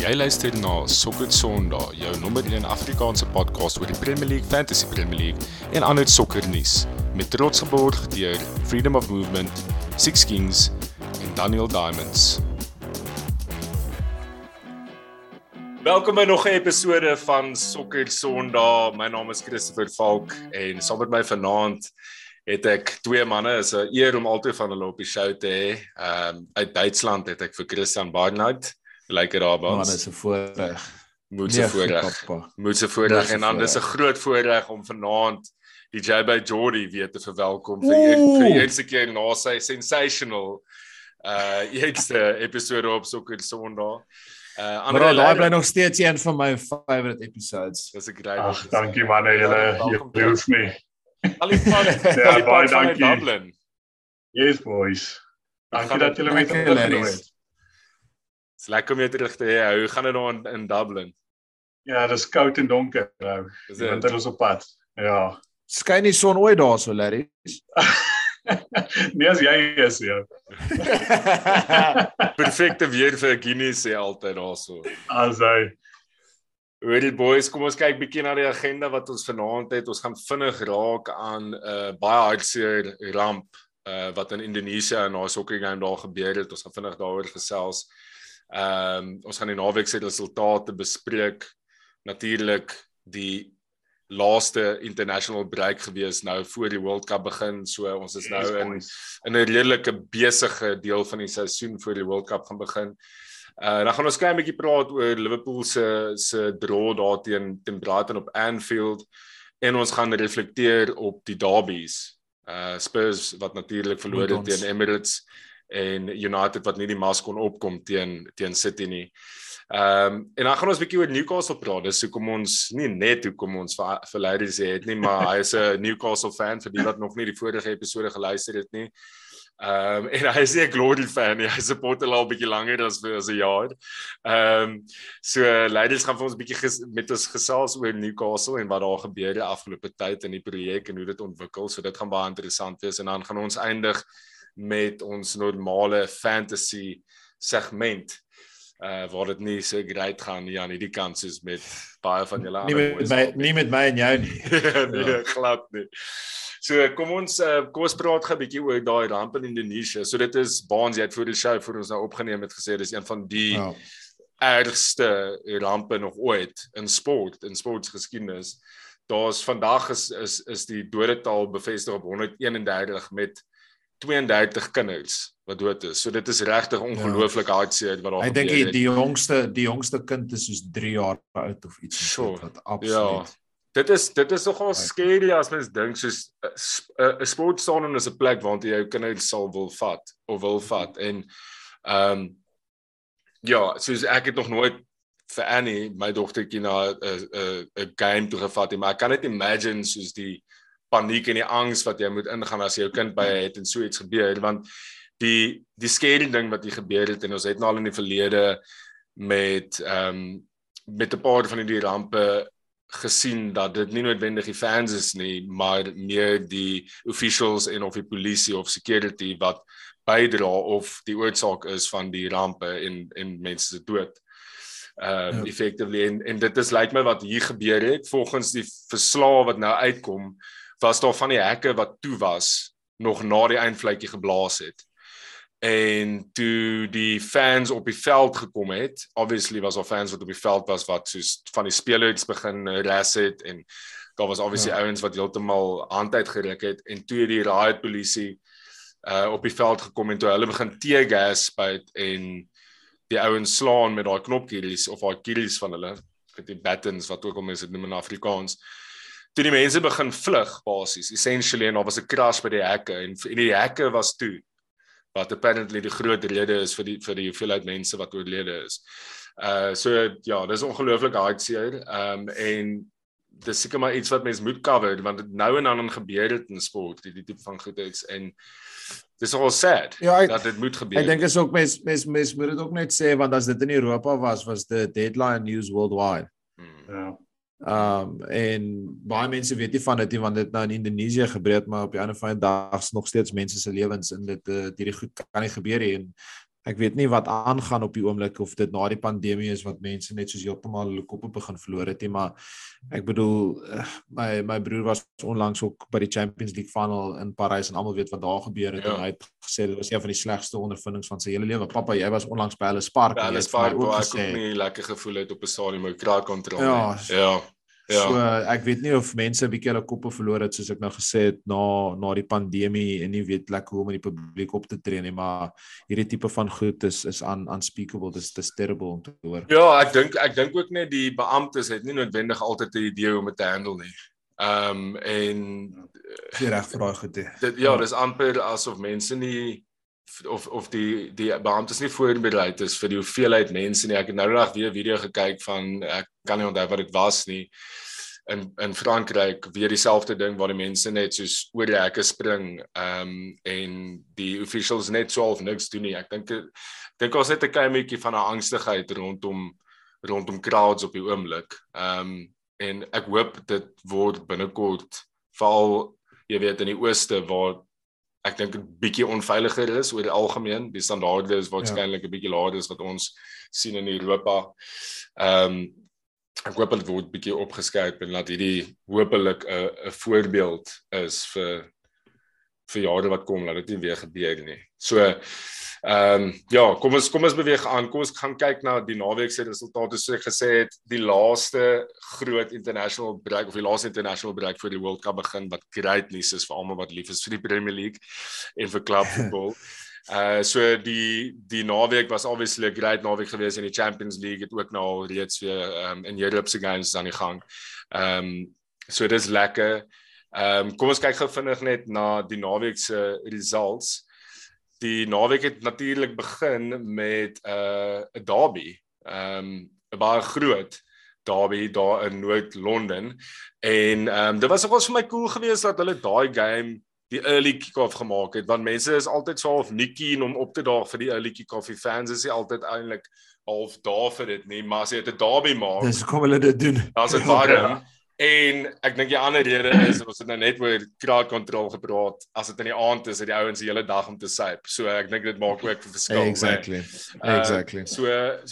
Jy luister na Sokker Sondag, jou nommer 1 Afrikaanse podcast oor die Premier League, Fantasy Premier League en ander sokkernuus met trots geborg deur Freedom of Movement, Six Kings en Daniel Diamonds. Welkom by nog 'n episode van Sokker Sondag. My naam is Christopher Falk en saam met my vanaand het ek twee manne. Is 'n eer om altyd van hulle op die show te hê. Ehm um, uit Duitsland het ek vir Christian Barnard lyk dit daar by ons. Man, dit is 'n voorreg. Moet se voorreg. Moet se voorreg en dan dis 'n groot voorreg om vanaand die JB Jordy weer te verwelkom vir een, vir die eerste keer na sy sensational uh eerste episode op Sokker Sondag. Uh ander daai bly nog steeds een van my favorite episodes. Dis 'n great. Ag, dankie manne, julle julle hoef nie. Al die pad. ja, baie dankie. Dublin. Yes boys. Dankie dat julle my genooi het. Dis lekker om jou terug te hê. Hoe gaan dit daar in, in Dublin? Ja, dis koud en donker nou. Dis winter ons op pad. Ja. Skyn die son ooit daar so, Larry? nee, as jy is, ja. Perfekte weer vir Guinness sê altyd daarso. As hy Hoorie boys, kom ons kyk bietjie na die agenda wat ons vanaand het. Ons gaan vinnig raak aan 'n uh, baie hartseer ramp uh, wat in Indonesië in 'n soccer game daar gebeur het. Ons gaan vinnig daaroor gesels. Ehm um, ons gaan die naweek se resultate bespreek. Natuurlik die laaste international break gewees nou voor die World Cup begin. So ons is nou in in 'n redelike besige deel van die seisoen voor die World Cup gaan begin. Uh dan gaan ons kyk 'n bietjie praat oor Liverpool se se draw daar teen Brighton op Anfield en ons gaan reflekteer op die derbies. Uh Spurs wat natuurlik verloor het teen Emirates en United wat nie die mas kon opkom teen teen City nie. Ehm um, en dan gaan ons 'n bietjie oor Newcastle praat. Dis hoekom ons nie net hoekom ons vir vir Larry sê het nie, maar hy is 'n Newcastle fan vir die wat nog nie die vorige episode geluister het nie. Ehm um, en hy is 'n Glory fan. Hy support hulle al bietjie langer as vir as 'n jaar. Ehm um, so Larry gaan vir ons 'n bietjie met ons gesels oor Newcastle en wat daar gebeur die afgelope tyd in die projek en hoe dit ontwikkel. So dit gaan baie interessant wees en dan gaan ons eindig met ons normale fantasy segment uh waar dit nie so great gaan nie aan hierdie kant soos met baie van julle ander nie met my nie met my en jou nie. Nee ja. glad nie. So kom ons uh, kom ons praat gou 'n bietjie oor daai ramp in Indonesië so dit is baans jy het vir die show vir ons nou opgeneem het gesê dis een van die oh. ergste rampe nog ooit in sport in sportgeskiedenis. Daar's vandag is is is die dodetal bevestig op 131 met 32 kinders wat dood is. So dit is regtig ongelooflik ja. hartseer wat daar gebeur het. Ek dink die, die jongste die jongste kind is soos 3 jaar oud of iets so, wat absoluut. Ja. Dit is dit is nogal scary as mens dink soos 'n sportson is 'n plek waar jy jou kinders sal wil vat of wil vat en ehm um, ja, soos ek het nog nooit vir Annie, my dogtertjie na 'n 'n 'n game toe gevat nie, maar ek kan net imagine soos die paniek en die angs wat jy moet ingaan as jy jou kind by het en so iets gebeur want die die scary ding wat hier gebeur het en ons het nou al in die verlede met ehm um, met 'n paar van die rampe gesien dat dit nie noodwendig die fans is nie maar meer die officials en of die polisie of security wat bydra of die oorsaak is van die rampe en en mense se dood. Ehm um, ja. effectively en en dit is lyk like my wat hier gebeur het volgens die verslae wat nou uitkom was daar van die hekke wat toe was nog na die eindvletjie geblaas het. En toe die fans op die veld gekom het, obviously was daar fans wat op die veld was wat soos van die spelers begin res het en daar was obviously ja. ouens wat heeltemal hand uitgeruk het en toe die riot polisie uh op die veld gekom en toe hulle begin tear gas spuit en die ouens slaan met daai knopkies of daai kies van hulle met die buttons wat ook al mense dit noem in Afrikaans toe die mense begin vlug basies essentially en daar was 'n crash by die hekke en, en die hekke was toe wat apparently die groot rede is vir die vir die hoeveelheid mense wat oorlede is. Uh so ja, dis ongelooflik hartseer. Um en dis seker maar iets wat mense moet cover want dit nou en dan gebeur dit in sport, die, die tipe van goed iets en dis al sad ja, ek, dat dit moet gebeur. Ek dink is ook mense mense mes moet dit ook net sê want as dit in Europa was was dit deadline news worldwide. Hmm. Ja. Um en baie mense weet nie van dit nie want dit nou in Indonesië gebeur het maar op die ander van die dag nog steeds mense se lewens in dit uh, hierdie goed kan nie gebeur nie. En ek weet nie wat aangaan op die oomblik of dit na die pandemie is wat mense net soos heeltemal hulle koppe begin verloor het nie maar ek bedoel eh, my my broer was onlangs ook by die Champions League final in Parys en almal weet wat daar gebeur het. Ja. en hy het gesê dit was een van die slegste ondervindings van sy hele lewe. Pappa jy was onlangs by hulle Spark en jy het ook gesê ek het nie lekker gevoel het op 'n stadion met kraak kontrole ja. ja Ja. So ek weet nie of mense 'n bietjie hulle koppe verloor het soos ek nou gesê het na na die pandemie en nie weet lekker hoe om in die publiek op te tree nie, maar hierdie tipe van goed is is un, unspeakable. Dis dis terrible om te hoor. Ja, ek dink ek dink ook net die beamptes het nie noodwendig altyd 'n idee hoe om dit te handle nie. Ehm um, en jy reg daai goed. Dit ja, dis amper asof mense nie of of die die beamptes nie voorberei is vir die hoeveelheid mense nie. Ek het nou net weer video gekyk van ek kan nie onthou wat dit was nie in in Frankryk weer dieselfde ding waar die mense net soos oor die hekke spring ehm um, en die officials net so of niks doen nie. Ek dink dink ons het 'n klein bietjie van 'n angstigheid rondom rondom crowds op die oomblik. Ehm um, en ek hoop dit word binnekort veral jy weet in die ooste waar ek dink 'n bietjie onveiliger is oor die algemeen. Die standaarde is waarskynlik 'n ja. bietjie laer as wat ons sien in Europa. Ehm um, ek hoop dit word bietjie opgeskerp en laat hierdie hopelik 'n 'n voorbeeld is vir vir jare wat kom dat dit nie weer gebeur nie. So ehm um, ja, kom ons kom ons beweeg aan. Kom ons gaan kyk na die naweek se resultate. So ek gesê het die laaste groot international break of die laaste international break vir die World Cup begin wat great nuus is vir almal wat lief is vir die Premier League en vir club football. Uh so die die naweek was obviously 'n great naweek geweest in die Champions League het ook nou reeds weer um, in Europe se games aan die gang. Ehm um, so dit is lekker. Ehm um, kom ons kyk gou vinnig net na die naweek se results. Die naweek het natuurlik begin met 'n uh, 'n derby. Ehm um, 'n baie groot derby daar in Noord-Londen en ehm um, dit was ook vir my cool geweest dat hulle daai game die early kick-off gemaak het want mense is altyd so half nie keen om op te daag vir die early kick-off. Die fans is nie altyd eintlik half daar vir dit nie, maar as jy dit 'n derby maak, dis kom hulle dit doen. Daar's 'n warm en ek dink die ander rede is ons het nou net oor crowd control gepraat. As dit in die aand is, het die ouens die hele dag om te syp. So ek dink dit maak ook 'n verskil. Exactly. Uh, exactly. So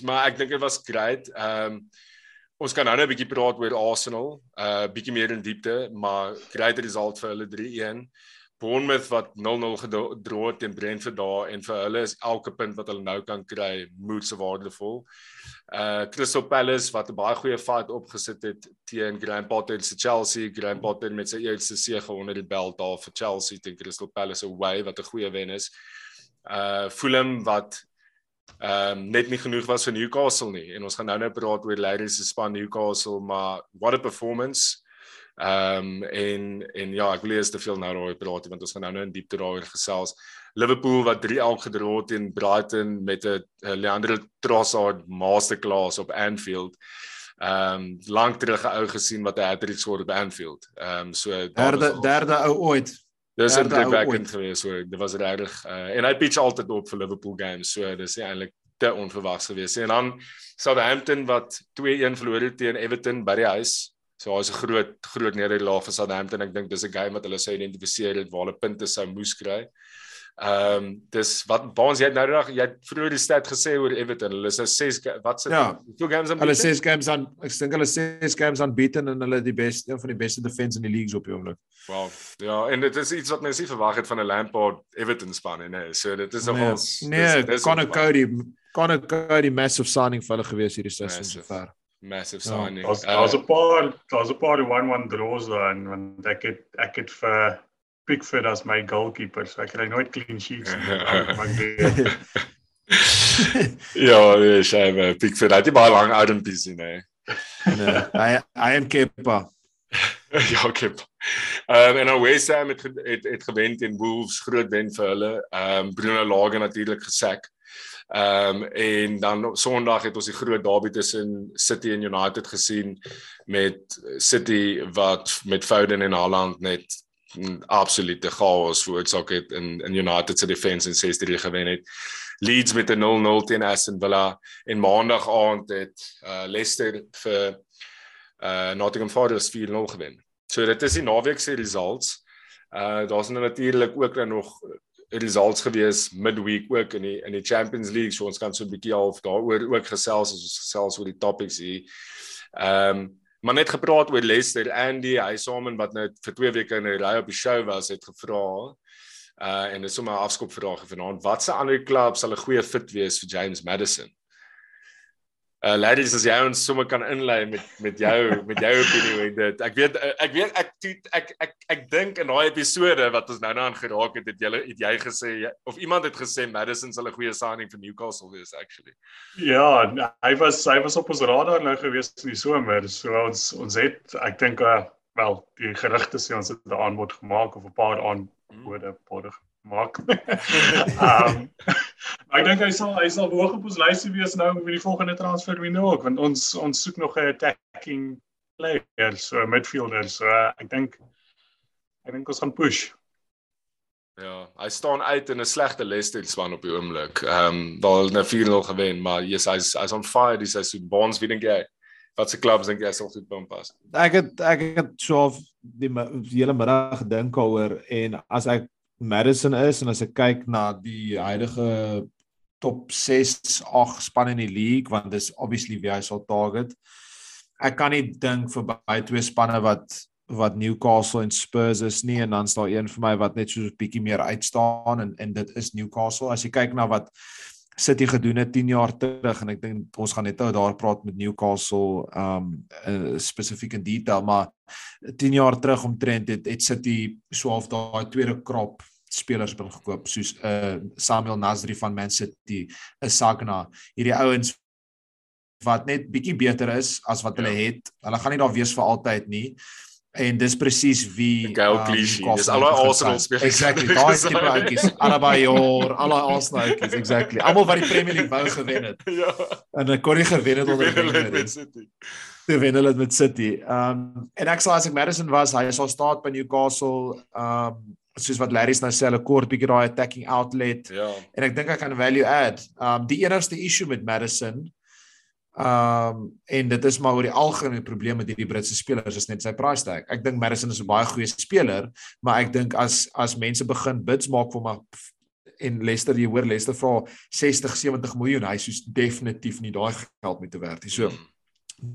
maar ek dink dit was great. Ehm um, Ons kan nou net 'n bietjie praat oor Arsenal, 'n uh, bietjie meer in diepte, maar great result vir hulle 3-1. Bournemouth wat 0-0 gedra teen Brentford daar en vir hulle is elke punt wat hulle nou kan kry moet se waardevol. Uh Crystal Palace wat 'n baie goeie fight opgesit het teen Graham Potter se Chelsea, Graham Potter met sy eerste sege onder die belt daar vir Chelsea teen Crystal Palace away wat 'n goeie wen is. Uh Fulham wat ehm um, net nie genoeg was vir Newcastle nie en ons gaan nou nou praat oor Larry se span Newcastle maar what a performance Ehm um, en en ja, ek wil eers te veel nou daaroor praat want ons gaan nou nou in diepte daaroor gesels. Liverpool wat 3-1 gedra het teen Brighton met 'n Leandro Trossard masterclass op Anfield. Ehm um, lank terug ou gesien wat hy hat-trick skoor op Anfield. Ehm um, so derde derde ou ooit. Dis 'n big back in gewees so dit was regtig uh, en hy pitch altyd op vir Liverpool games. So dis eintlik te onverwags geweest. En dan Southampton wat 2-1 verloor het teen Everton by die huis. So daar's 'n groot groot nederlaag vir Southampton. Ek dink dis 'n game wat hulle sou identifiseer het waar hulle punte sou moes kry. Ehm um, dis wat Baans jy het nou reg jy het vroeër die stat gesê oor Everton. Hulle is 'n 6 wat se ja, two games aan Hulle 6 games aan ek dink hulle 6 games aan beaten en hulle die beste een van die beste defense in die leagues op die oomblik. Wow. Ja, en dit is iets wat mense nie verwag het van 'n Lampard Everton span nie. Nee. So dit is nogal Nee, nee Connor Cody Connor Cody massive signing vir hulle gewees hierdie seisoen sover massive ja, signing. Daar's daar's 'n paar daar's 'n paar 1-1 draws daarin want ek het ek het vir Pickford as my goalkeeper, so ek kry nooit clean sheets nie. ja, ja, skielik Pickford het baie lank oudenpies nie. Nee, I I am keeper. ja, keep. Ehm um, en nou West Ham het het, het gewen teen Wolves, groot wen vir hulle. Ehm um, Bruno Lage natuurlik gesak. Ehm um, en dan Sondag het ons die groot derby tussen City en United gesien met City wat met Foden en Haaland net absolute chaos veroorsaak het in in United se defense en 6-3 gewen het. Leeds met 'n 0-0 teen Aston Villa en Maandag aand het uh, Leicester vir uh, Nottingham Forest 4-0 gewen. So dit is die naweek se results. Uh daar's nou natuurlik ook dan nog results gewees midweek ook in die in die Champions League so ons kan so 'n bietjie half daaroor ook gesels as ons gesels oor die topics hier. Ehm um, maar net gepraat oor Leicester Andy hy saam en wat nou vir 2 weke in 'n ry op die show was het gevra uh en dis sommer 'n afskop vraag vanaand wat se ander klub sal 'n goeie fit wees vir James Madison? Uh ladies as jy ons sommer kan inlei met met jou met jou opinie oor dit. Ek weet ek weet ek ek ek ek, ek dink in daai episode wat ons nou nou aan geraak het, het jy het jy gesê of iemand het gesê Madison sal 'n goeie signing vir Newcastle wees actually. Ja, hy was hy was op ons radar nou gewees in die somer. So ons ons het ek dink uh wel die gerugte sê ons het 'n aanbod gemaak of 'n paar aanbode hmm. Maak. Ehm um, ek dink hy sal hy sal hoog op ons lysie wees nou met die volgende transfer window ook want ons ons soek nog 'n attacking player so 'n midfielder so uh, ek dink ek dink ons gaan push. Ja, hy staan uit in 'n slegte Leicester span op die oomblik. Ehm um, waar hulle nou 4-0 gewen, maar yes, hy's hy's on fire dis hy's so bonds wie dink jy? Wat se klubs dink jy sal goed by hom pas? Ek het ek het so die, die hele middag gedink daaroor en as ek Madison is en as ek kyk na die huidige top 6 8 spanne in die league want dis obviously wie hy sal target. Ek kan nie dink vir baie twee spanne wat wat Newcastle en Spurs is nie en dan staan een vir my wat net so 'n bietjie meer uitstaan en en dit is Newcastle. As jy kyk na wat City gedoen het 10 jaar terug en ek dink ons gaan net nou daar praat met Newcastle um uh, spesifiek in detail maar 10 jaar terug omtrent het, het City so half daai tweede krop spelers bin gekoop soos uh Samuel Nasri van Man City, 'n Sagna, hierdie ouens wat net bietjie beter is as wat hulle ja. het. Hulle gaan nie daar wees vir altyd nie. En dis presies wie Gail um, Clichy. Dis al daai Arsenal spelers. Exactly. Daai tipe ouetjies. Arabayor, al daai Arsenal ouetjies. Exactly. Almal wat die Premier League wou gewen het. ja. En hulle kon nie gewen het onder Wenger City. Toe wen hulle met City. Um en ek sê as ek Madison was, hy sal staan by Newcastle um soos wat Larry's nou sê, hulle kort bietjie daai attacking outlet. Ja. En ek dink hy kan value add. Um die enigste issue met Madison Um en dit is maar oor die algemene probleem met hierdie Britse spelers is net sy price tag. Ek dink Madison is 'n baie goeie speler, maar ek dink as as mense begin bids maak vir hom en Leicester jy hoor Leicester vra 60 70 miljoen, hy soos definitief nie daai geld met te werk nie. So mm.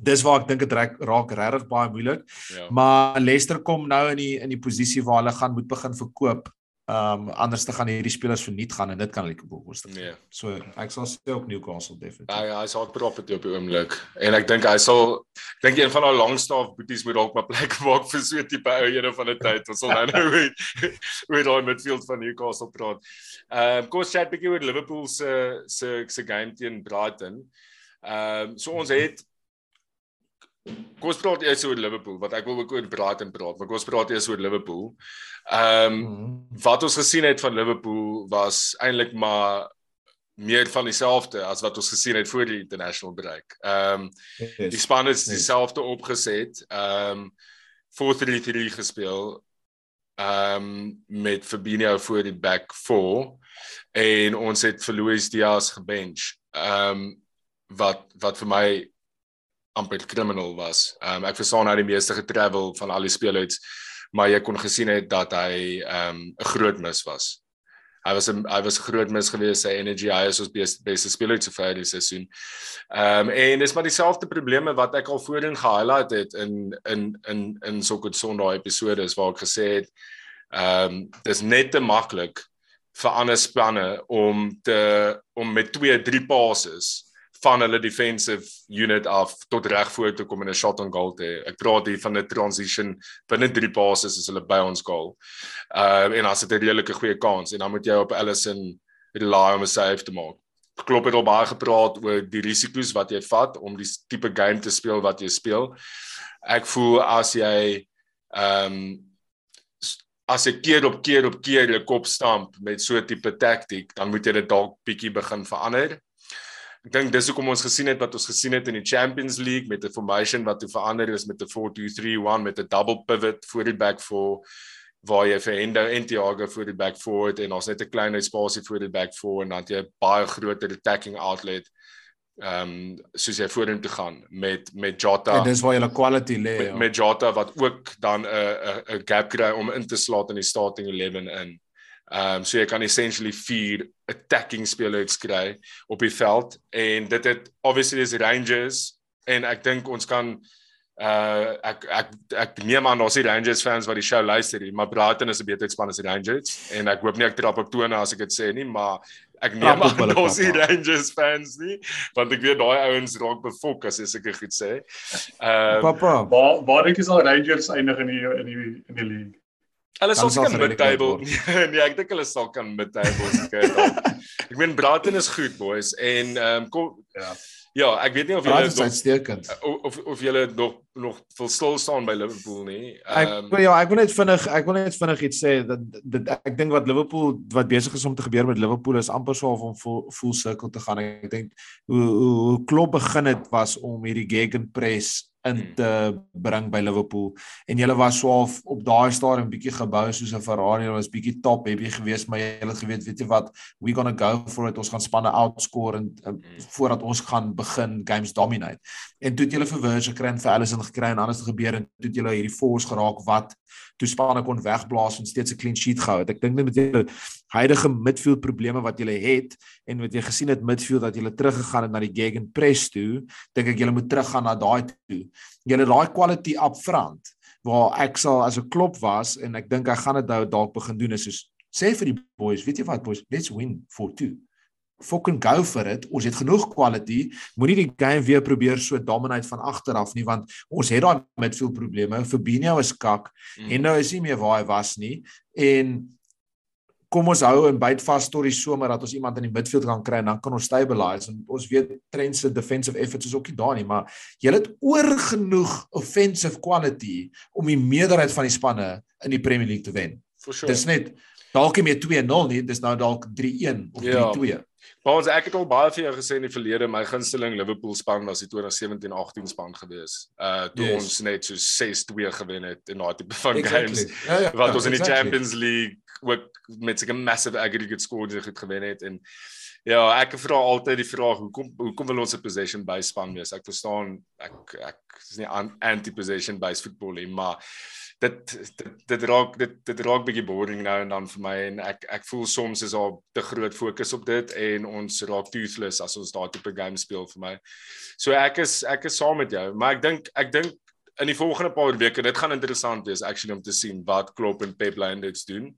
dis waar ek dink dit raak regtig baie moeilik. Ja. Maar Leicester kom nou in die in die posisie waar hulle gaan moet begin verkoop Ehm um, anders te gaan hierdie spelers verniet gaan en dit kan lekker bekostig. Nee. So ek sal sê op Newcastle definitief. Ja, hy sal profit op die oomblik. En ek dink hy sal ek dink een van daai langstaaf boeties moet dalk maar plek maak vir so 'n tipe ou ene van 'n tyd. Ons sal nou nou oor oor daai midfield van Newcastle praat. Ehm um, kom ons chat 'n bietjie oor Liverpool se se se game teen Brighton. Ehm um, so ons het Kom ons praat eers oor Liverpool wat ek wil ook oor Brighton praat, maar kom ons praat eers oor Liverpool. Ehm um, wat ons gesien het van Liverpool was eintlik maar meer van dieselfde as wat ons gesien het voor die international break. Ehm um, yes. die span is dieselfde opgeset. Ehm um, 4-3-3 gespeel. Ehm um, met Fabinho voor die back 4 en ons het vir Luis Diaz gebench. Ehm um, wat wat vir my amper criminal was. Ehm um, ek verstaan hy die meeste getravel van al die spelers, maar jy kon gesien het dat hy ehm um, 'n groot mis was. Hy was 'n hy was 'n groot mis gewees sy energy hy is ons beste beste speler vir die seisoen. Ehm um, en dis maar dieselfde probleme wat ek al voorheen gehighlight het in in in in so 'n Sondag episode is waar ek gesê het ehm um, dis net te maklik vir ander spanne om te om met 2 3 passes van hulle defensive unit af tot reg voor toe kom in 'n shot on goal te. Ek praat hier van 'n transition binne 3 passes is hulle by ons goal. Uh en as dit 'n redelike goeie kans en dan moet jy op Allison rely om 'n save te maak. Klop het al baie gepraat oor die risiko's wat jy vat om die tipe game te speel wat jy speel. Ek voel as jy ehm um, as jy keer op keer op keer jou kop stamp met so 'n tipe taktik, dan moet jy dit dalk bietjie begin verander Ek dink dis hoekom ons gesien het wat ons gesien het in die Champions League met 'n formation wat toe verander is met 'n 4-2-3-1 met 'n double pivot voor die back four waar jy vir Hendo en Thiago voor die back four het en ons net 'n klein spasie voor die back four en dan jy baie groter attacking outlet ehm um, soos jy vorentoe gaan met met Jota. En dis waar jy 'n quality lê. Met, ja. met Jota wat ook dan 'n 'n 'n gap kry om in te slaat in die starting 11 in. Ehm um, so jy kan essentially vier attacking spelers kry op die veld. En dit het obviously is Rangers. En ek dink ons kan uh ek ek ek neem aan daar's die Rangers fans wat die show luister hier, maar Brighton is 'n beter span as die Rangers. En ek hoop nie ek trap op tone as ek dit sê nie, maar ek neem aan daar's die Rangers fans nie, want ek weet daai ouens raak befok as ek dit goed sê. Uh Papa, waar waar dink jy sal Rangers eindig in die in die in die league? Hulle sal seker mid-table. nee, ek dink hulle sal kan mid-table seker. ek meen Brighton is goed boys en ehm um, kom ja. Ja, ek weet nie of julle nog of of julle nog nog vol stil staan by Liverpool nie. Ehm um, ja, ek wil net vinnig ek wil net vinnig iets sê dat dit ek dink wat Liverpool wat besig is om te gebeur met Liverpool is amper so of om full, full circle te gaan. Ek dink hoe hoe, klop begin het was om hierdie gegenpress in hmm. te bring by Liverpool en julle was so op, daai stadium bietjie gebou soos 'n Ferrari was bietjie top heavy geweest maar julle het geweet weet jy wat we going to go for it ons gaan spanne outscore en uh, voordat ons gaan begin games dominate en toe het julle vir Virgil gekry en vir Alisson gekry en het gebeur en toe het julle hierdie force geraak wat toe spanne kon wegblaas en steeds 'n clean sheet gehou het. Ek dink net met julle huidige midfield probleme wat julle het en wat jy gesien het midfield dat julle teruggegaan het na die gegen press toe dink ek julle moet teruggaan na daai toe. Julle daai quality up front waar ek sal as 'n klop was en ek dink ek gaan dit nou dalk begin doen. Is soos sê vir die boys, weet jy wat boys, let's win for two fucking go for it. Ons het genoeg quality. Moenie die game weer probeer so dominate van agter af nie want ons het daar midfield probleme. Fabinho is kak. Mm. Hendo nou is nie meer waar hy was nie en kom ons hou en byt vas tot die somer dat ons iemand in die midfield kan kry en dan kan ons stabilise en ons weet Trent se defensive efforts is ook nie daar nie maar jy het oor genoeg offensive quality om die meerderheid van die spanne in die Premier League te wen. For sure. Dis net dalk nie meer 2-0 nie, dis nou dalk 3-1 of 3-2. Ja. 3 Baas, ek het al baie vir jou gesê in die verlede, my gunsteling Liverpool span was die 2017-18 span gewees. Uh toe yes. ons net so 6-2 gewen het in daai tipe van exactly. games ja, ja, wat ja, ons in die exactly. Champions League ook met so 'n massive aggregate score so goed gewen het en Ja, ek vra altyd die vraag hoekom hoekom wil ons 'n possession based span wees? Ek verstaan ek ek is nie anti possession based voetbal nie, maar dit dit dit raak dit dit raak bietjie boring nou en dan vir my en ek ek voel soms is daar te groot fokus op dit en ons raak toothless as ons daai tipe game speel vir my. So ek is ek is saam met jou, maar ek dink ek dink in die volgende paar weke dit gaan interessant wees actually om te sien wat Klopp en Pep Linders doen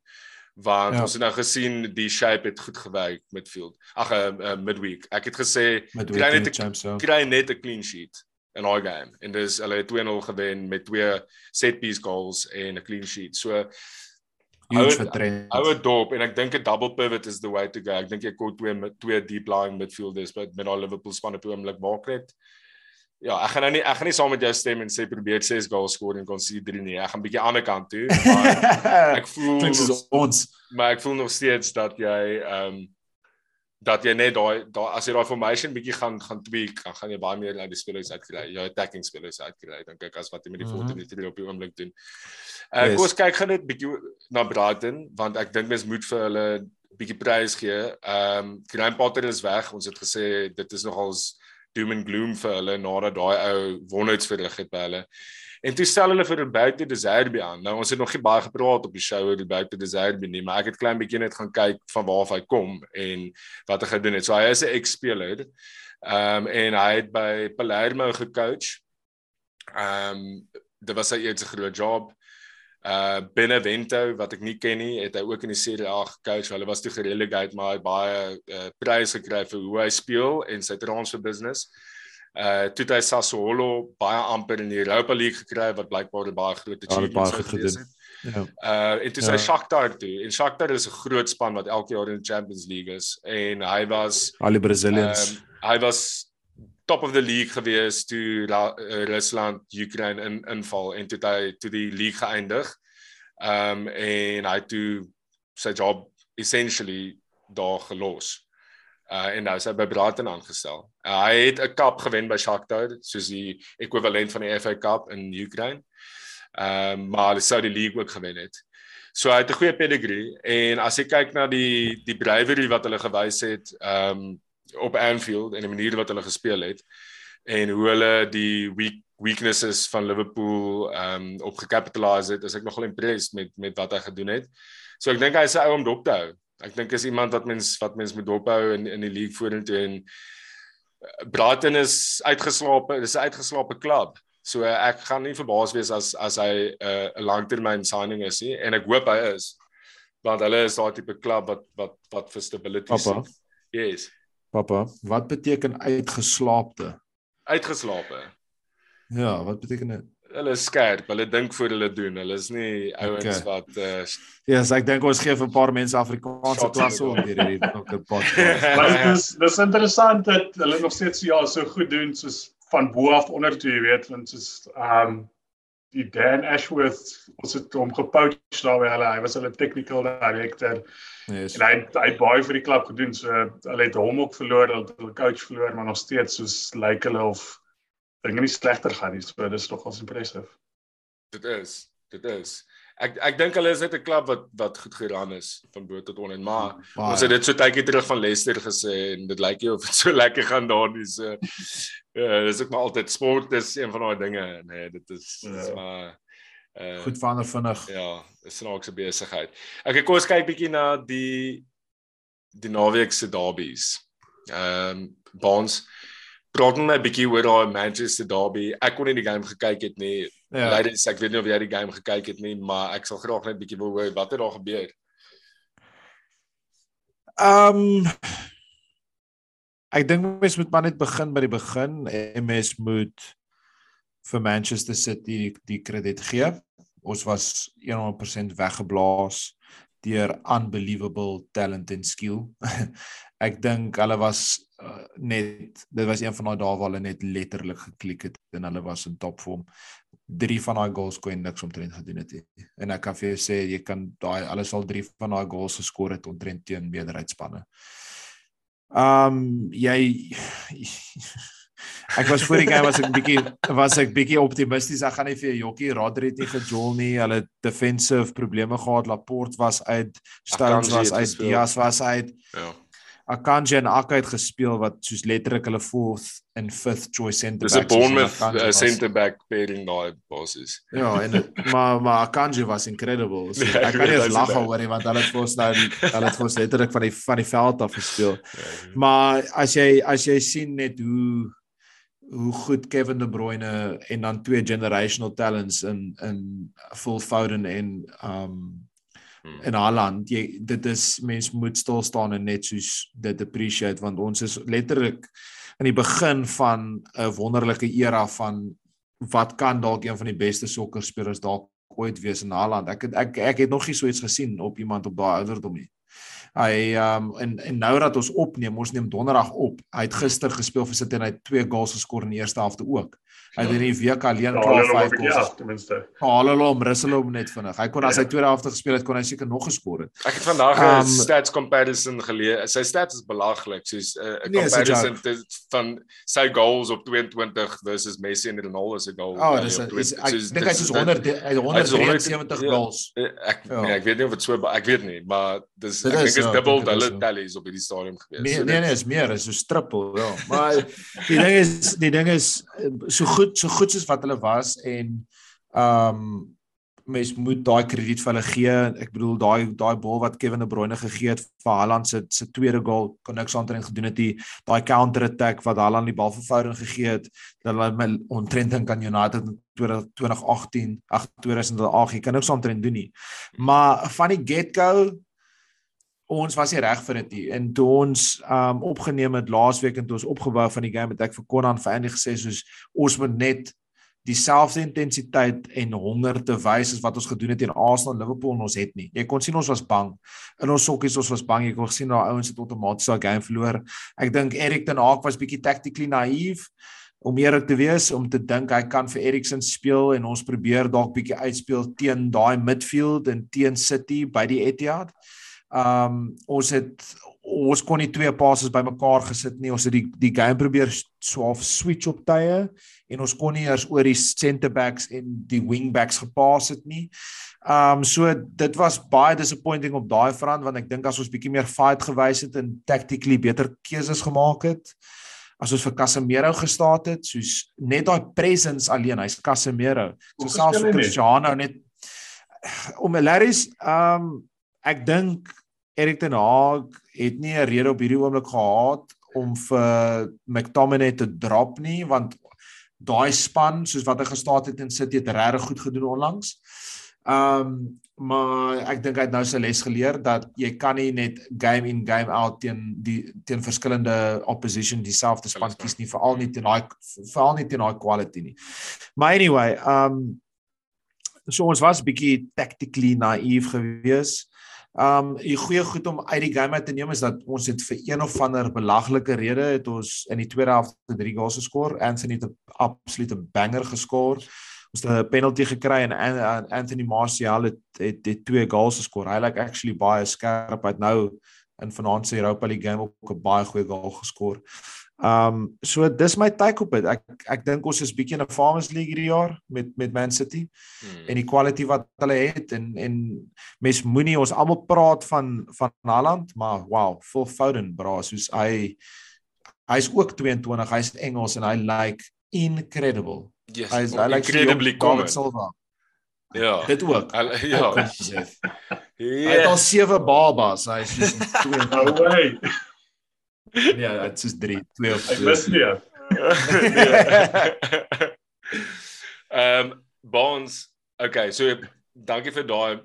want ja. ons het nou gesien die shape het goed gewerk midfield. Ag 'n uh, eh, uh, midweek. Ek het gesê kry net 'n kry net 'n clean sheet in daai game en dis hulle het 2-0 gewen met twee set piece goals en 'n clean sheet. So dit dop en ek dink 'n double pivot is the way to go. Ek dink jy kon twee met twee deep lying midfielders met met al Liverpool span op oomblik maak net ja, ek gaan nou nie ek gaan nie saam met jou stem en sê probeer 6 goals skoor en kon sien 3 nie. Ek gaan bietjie aan die ander kant toe. Maar ek voel soos ons. Maar ek voel nog steeds dat jy ehm um, dat jy net daai daai as jy daai formation bietjie gaan gaan tweak, dan gaan jy baie meer uit die spelers uitkry. Jou attacking spelers uitkry dink ek as wat jy met die 14 mm -hmm. op die oomblik doen. Uh yes. kom ons kyk gou net bietjie na Brighton want ek dink mens moet vir hulle bietjie prys gee. Ehm um, Graham Potter is weg. Ons het gesê dit is nogals doom and gloom vir hulle nadat daai ou wonders verrig het by hulle. En toe stel hulle vir Roberto De Zerbi aan. Nou ons het nog nie baie gepraat op die show oor Roberto De Zerbi nie, maar ek het klein bietjie net gaan kyk van waar hy kom en wat hy gedoen het. So hy is 'n ex-speler. Ehm um, en hy het by Palermo gecoach. Ehm um, dit was sy eerste groot job uh Benevento wat ek nie ken nie, het hy ook in die Serie A gecoach. Hulle was toe gerelegate, maar hy baie uh, pryse gekry vir hoe hy speel en sy transfer business. Uh toe hy Sassuolo baie amper in die Europa League gekry wat blykbaar baie groot achievement was. Ja. Uh en toe sy ja. Shakhtar toe. En Shakhtar is 'n groot span wat elke jaar in die Champions League is en hy was al die Brazilians. Um, hy was top of the league gewees toe uh, Rusland Ukraine in inval en toe hy toe die league geëindig. Um en hy toe sy job essentially daar gelos. Uh en nou is hy by Brighton aangestel. Uh, hy het 'n cup gewen by Shakhtar, soos die ekwivalent van die FA Cup in Ukraine. Um maar hy sou die league ook gewen het. So hy het 'n goeie pedigree en as jy kyk na die die bravery wat hulle gewys het, um op Anfield en die manier wat hulle gespeel het en hoe hulle die week weaknesses van Liverpool ehm um, op gecapitalise het, is ek nogal impressed met met wat hy gedoen het. So ek dink hy is 'n ou om dop te hou. Ek dink is iemand wat mens wat mens moet dophou in in die league vorentoe en eh, Brighton is uitgeslaap, dis 'n uitgeslaapte klub. So ek gaan nie verbaas wees as as hy 'n uh, langtermyn signing is nie en ek hoop hy is. Want hulle is daai tipe klub wat wat wat vir stability Papa. Yes. Papa, wat beteken uitgeslaapte? Uitgeslaape. Ja, wat beteken dit? Hulle is skerp. Hulle dink voor hulle doen. Hulle is nie ouens Okay. wat uh Ja, yes, ek dink ons gee vir 'n paar mense Afrikaanse klasse the hierdie hierdie podcast. Maar dit is dis interessant dat hulle nog steeds so ja so goed doen soos van bo af onder toe, jy weet, want soos ehm um, die Dan Ashworth ons het hom gepoach daar by hulle. Hy was hulle technical director Yes. en hy hy baie vir die klub gedoen. So hulle het hom ook verloor, hulle het hulle coach verloor, maar nog steeds soos lyk hulle of dinge nie slegter gaan nie. So dis nogals impressive. dit is. Dit is. Ek ek dink hulle is net 'n klub wat wat goed geran is van bo tot onder, maar Baie. ons het dit so tydjie terug van Leicester gesê en dit lyk nie of dit so lekker gaan daar nie. So ja, dis ook maar altyd sport is een van daai dinge, nee, dit is, dit is Ja. maar uh goed verander vinnig. Ja, 'n snaakse besigheid. Okay, kom ons kyk bietjie na die die naweek se derbies. Ehm um, Bonds praat net 'n bietjie oor daai Manchester derby. Ek kon nie die game gekyk het nie. Ja. Ladies, ek weet nie of jy die game gekyk het nie, maar ek sal graag net bietjie wil hoor wat het daar gebeur. Ehm um, ek dink mens moet maar net begin by die begin en mens moet vir Manchester City die krediet gee. Ons was 100% weggeblaas deur unbelievable talent and skill. ek dink hulle was uh, net dit was een van daai dae waar hulle net letterlik geklik het en hulle was in topvorm. Drie van daai goals kon niks omtrent gedoen het. En ek kan vir jou sê jy kan daai alles al drie van daai goals geskor het omtrent teen meerderheidspanne. Ehm um, jy Ek was voor die game was ek bietjie was ek bietjie optimisties. Ek gaan nie vir jokkie Rodri het nie gejol nie. Hulle defensive probleme gehad. Laporte was uit, Stones was uit. Diaz was uit. Ja. Akanji en Akka het gespeel wat soos letterlik hulle fourth en fifth choice center Dis 'n Bournemouth was- center back pairing daai basis. Ja, en maar maar Akanji was incredible. So, Ja, ek kan nie lag oor nie want hulle het vir ons nou hulle het vir ons letterlik van die van die veld af gespeel. Ja. Maar as jy as jy sien net hoe hoe goed Kevin De Bruyne en dan twee generational talents in in Phil Foden en um Hmm. in Haaland. Jy dit is mens moet stil staan en net soos dit appreciate want ons is letterlik in die begin van 'n wonderlike era van wat kan dalk een van die beste sokkerspelers dalk ooit wees in Haaland. Ek het, ek ek het nog nie so iets gesien op iemand op daai ouderdom nie Hy um en en nou dat ons opneem, ons neem donderdag op. Hy het gister gespeel vir City en hy het twee goals geskor in die eerste helfte ook. Hy het in die week alleen Ja, klaar hulle 5 nog goals. ja, ten minste. Haal hulle hom, rus hulle hom net vinnig. Hy kon as Ja. hy tweede helfte gespeel het, kon hy seker nog geskor het. Ek het vandag 'n Um, stats comparison gelees. Sy stats is belaglik, soos 'n uh, Nee, comparison te, van sy goals op 22 versus Messi en Ronaldo se goal. Oh, dis op is 20 ek dink hy is dis- soos 100 hy het Hy is 173 ja. goals. Eh, Ek Ja. nee, ek weet nie of dit so ek weet nie, maar dis ek is, dink is ja, dubbel hulle tallies op hierdie stadium gewees. Nee nee nee, is meer, is so triple, ja. Maar die ding is die ding is eh, so goed so goed soos wat hulle was en ehm um, mens moet daai krediet vir hulle gee. Ek bedoel daai daai bal wat Kevin De Bruyne gegee het vir Haaland se se tweede goal kon niks aantrent gedoen het nie. Daai counter attack wat Haaland die bal vir Foden gegee het, dat hulle my ontrent dink aan United in 2018, ag 2008, jy kan niks aantrent doen nie. Maar van die get-go ons was nie reg vir dit nie. En toe ons um opgeneem het laasweek en toe ons opgebou van die game het ek vir Conan vir Andy gesê soos ons moet net dieselfde intensiteit en honger te wys as wat ons gedoen het teen Arsenal en Liverpool en ons het nie. Jy kon sien ons was bang. In ons sokkies ons was bang. Jy kon sien daai ouens het outomaties daai game verloor. Ek dink Erik ten Hag was bietjie tactically naïef om eerlik te wees om te dink hy kan vir Eriksen speel en ons probeer dalk bietjie uitspeel teen daai midfield en teen City by die Etihad. Um ons het ons kon nie twee passes bymekaar gesit nie. Ons het die die game probeer swaaf switch op tye en ons kon nie eers oor die center backs en die wing backs gepas het nie. Um so dit was baie disappointing op daai front want ek dink as ons bietjie meer fight gewys het en tactically beter keuses gemaak het as ons vir Casemiro gestaat het, soos net daai presence alleen, hy's Casemiro. So selfs Cristiano net om Larry's um ek dink Erik ten Hag het nie 'n rede op hierdie oomblik gehad om vir McTominay te drop nie want daai span soos wat hy gestaan het in City het regtig goed gedoen onlangs. Um maar ek dink hy het nou sy les geleer dat jy kan nie net game in game out teen die teen verskillende opposition dieselfde span kies nie veral nie teen daai veral nie teen daai quality nie. Maar anyway, um so ons was bietjie tactically naïef geweest. Um die goeie goed om uit die game uit te neem is dat ons het vir een of ander belaglike rede het ons in die tweede helfte 3 goals geskor. Anthony het 'n absolute banger geskor. Ons het 'n penalty gekry en Anthony Martial het het, het twee goals geskor. Hy like actually baie skerp. Hy het nou in vanaand se Europa League game ook 'n baie goeie goal geskor. Um so dis my take op dit. Ek ek dink ons is bietjie in 'n Farmers League hierdie jaar met met Man City hmm. en die quality wat hulle het en en mes moenie ons almal praat van van Haaland, maar wow, full Foden bra, soos hy hy's ook 22, hy's Engels en hy like incredible. Yes, hy's hy like incredibly common. Ja. Dit ook. Al, ja. Hy het al sewe babas, hy's 22. Ja, dit is 3, 2 of 2. Ek mis nie. Ehm Bonds. Okay, so dankie vir daai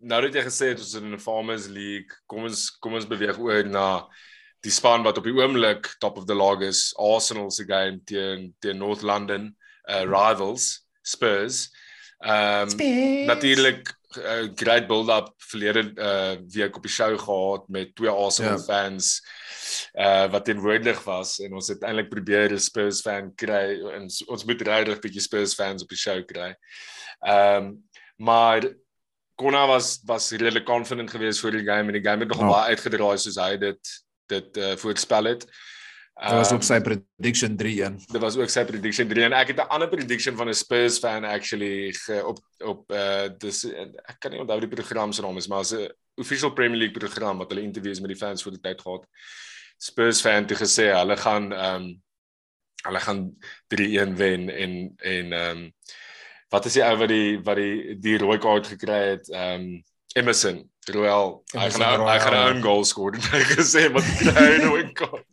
nou dat jy gesê het ons is in 'n Farmers League. Kom ons kom ons beweeg oor na die span wat op die oomblik top of the log is, Arsenal se game teen teen North London uh, rivals Spurs. Ehm um, natuurlik uh, great build-up verlede uh, week op die show gehad met twee Arsenal yeah. Ja. fans uh wat teenwoordig was en ons het eintlik probeer 'n Spurs fan kry en ons moet regtig 'n bietjie Spurs fans op die show kry. Ehm um, maar Kona was was redelik confident geweest voor die game en die game het nogal oh. baie uitgedraai soos hy dit dit uh, voorspel het. Dit was ook sy ehm, prediction 3-1. Dit was ook sy prediction 3 en ek het 'n ander prediction van 'n Spurs fan actually ge, op op uh dis ek kan nie onthou die program se naam is maar 'n official Premier League program wat hulle interviews met die fans voor die tyd gehad. Spurs fan het gesê hulle gaan um, hulle gaan 3-1 wen en en um, wat is die ou wat die wat die die rooi kaart gekry het? Um, Emerson Royal. Hy gaan hy gaan 'n goal skoor en hy gesê wat hy rooi kaart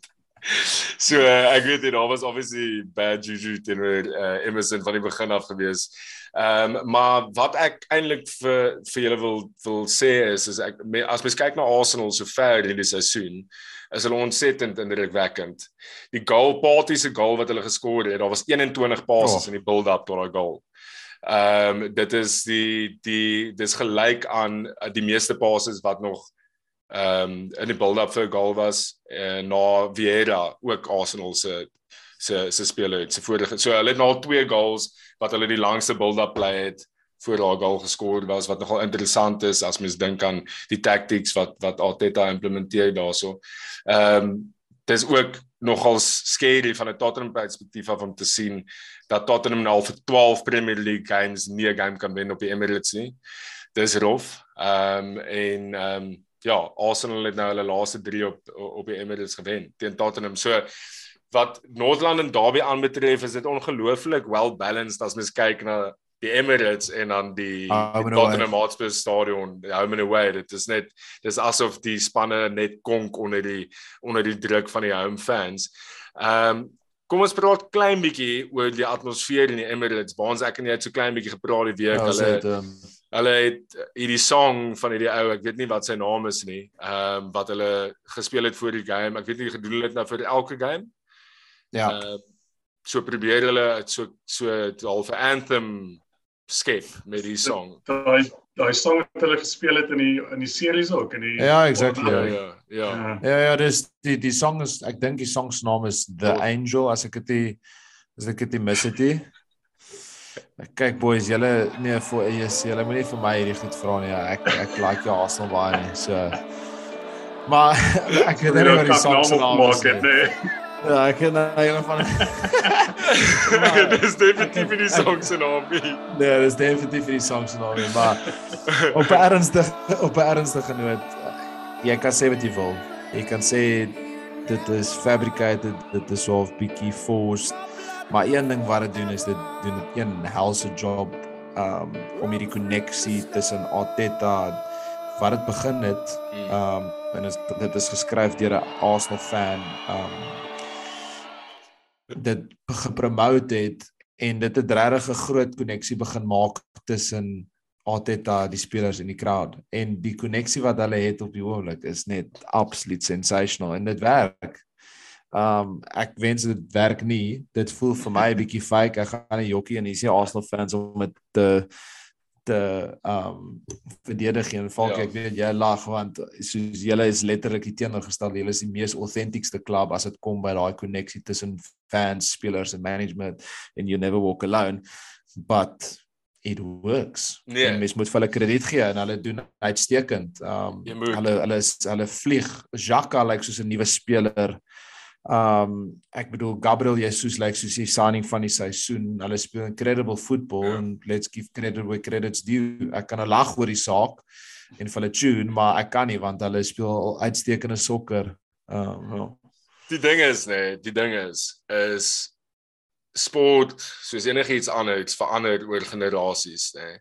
So uh, ek weet dit daar was obviously bad juju teenoor uh, Emerson van die begin af gewees. Ehm um, maar wat ek eintlik vir vir julle wil wil sê is is ek as mens kyk na Arsenal so ver in die seisoen is hulle ontsettend indrukwekkend. Die goal party se goal wat hulle geskor het, daar was 21 passes oh. in die build-up tot daai goal. Ehm um, dit is die die dis gelyk aan uh, die meeste passes wat nog ehm um, in die build-up vir goal was uh, na Vieira ook Arsenal se se se speler het. Se vorige so hulle het nou twee goals wat hulle die langste build-up play het voor daai goal geskor was wat nogal interessant is as mens dink aan die tactics wat wat Arteta implementeer daarso. Ehm um, dis ook nogal scary van 'n Tottenham perspektief af om te sien dat Tottenham nou vir 12 Premier League games nie 'n game kan wen op die Emirates nie. Dis rof. Ehm um, en ehm um, ja, Arsenal het nou hulle laaste 3 op op die Emirates gewen teen Tottenham. So wat Northland en Derby aanbetref, is dit ongelooflik well balanced as mens kyk na die Emirates en dan die, die Tottenham Hotspur stadion, die home and away. Dit is net dis asof die spanne net konk onder die onder die druk van die home fans. Ehm um, Kom ons praat klein bietjie oor die atmosfeer in die Emirates. Waar ons ek en jy het so klein bietjie gepraat die week. Ja, hulle het, um, hulle het hierdie song van hierdie ou, ek weet nie wat sy naam is nie, ehm um, wat hulle gespeel het voor die game. Ek weet nie gedoen het nou vir elke game. Ja. Uh, so probeer hulle so so half 'n anthem skep met die song. Daai daai song wat hulle gespeel het in die in die series ook in die Ja, exactly. Ja, ja. Ja. Ja, ja, dis die die song is ek dink die song se naam is The oh. Angel as ek dit as ek dit mis het. Kyk boys, julle nee vir ES, julle moenie vir my hierdie goed vra nie. Ek ek like jou Arsenal baie nie. So maar ek weet nie wat die song se naam is nie. Ja, ek ken hy van. Dit is definitief nie die song se naam nie. Nee, dit is definitief nie die song se naam nie, maar op 'n ernstige op 'n ernstige noot, jy kan sê wat jy wil. Jy kan sê dit is fabricated, dit is of bietjie forced. Maar een ding wat dit doen is dit doen dit een helse job um om hierdie koneksie tussen Arteta wat dit begin het um en is, dit is geskryf deur 'n Arsenal fan um dit gepromote het en dit het regtig 'n groot koneksie begin maak tussen Arteta, die spelers en die crowd. En die koneksie wat hulle het op die oomblik is net absoluut sensational en dit werk. Um ek wens dit werk nie. Dit voel vir my 'n bietjie fake. Ek gaan 'n jokkie en hier is die Arsenal fans om met te te um verdedig en val ja. ek weet jy lag want soos julle is letterlik die teenoorgestel. Julle is die mees authentiekste klub as dit kom by daai koneksie tussen fans, spelers en management and you never walk alone. But it works. Nee. Mens moet vir hulle krediet gee en hulle doen uitstekend. Um hulle hulle is hulle vlieg. Jaka lyk like soos 'n nuwe speler. Um ek bedoel Gabriel Jesus lyk like soos die signing van die seisoen. Hulle speel incredible football yeah. Ja. and let's give credit where credit's due. Ek kan 'n lag oor die saak en vir hulle tune, maar ek kan nie want hulle speel uitstekende sokker. Um well. Die ding is nee, die ding is is sport soos enigiets anders verander oor generasies nê.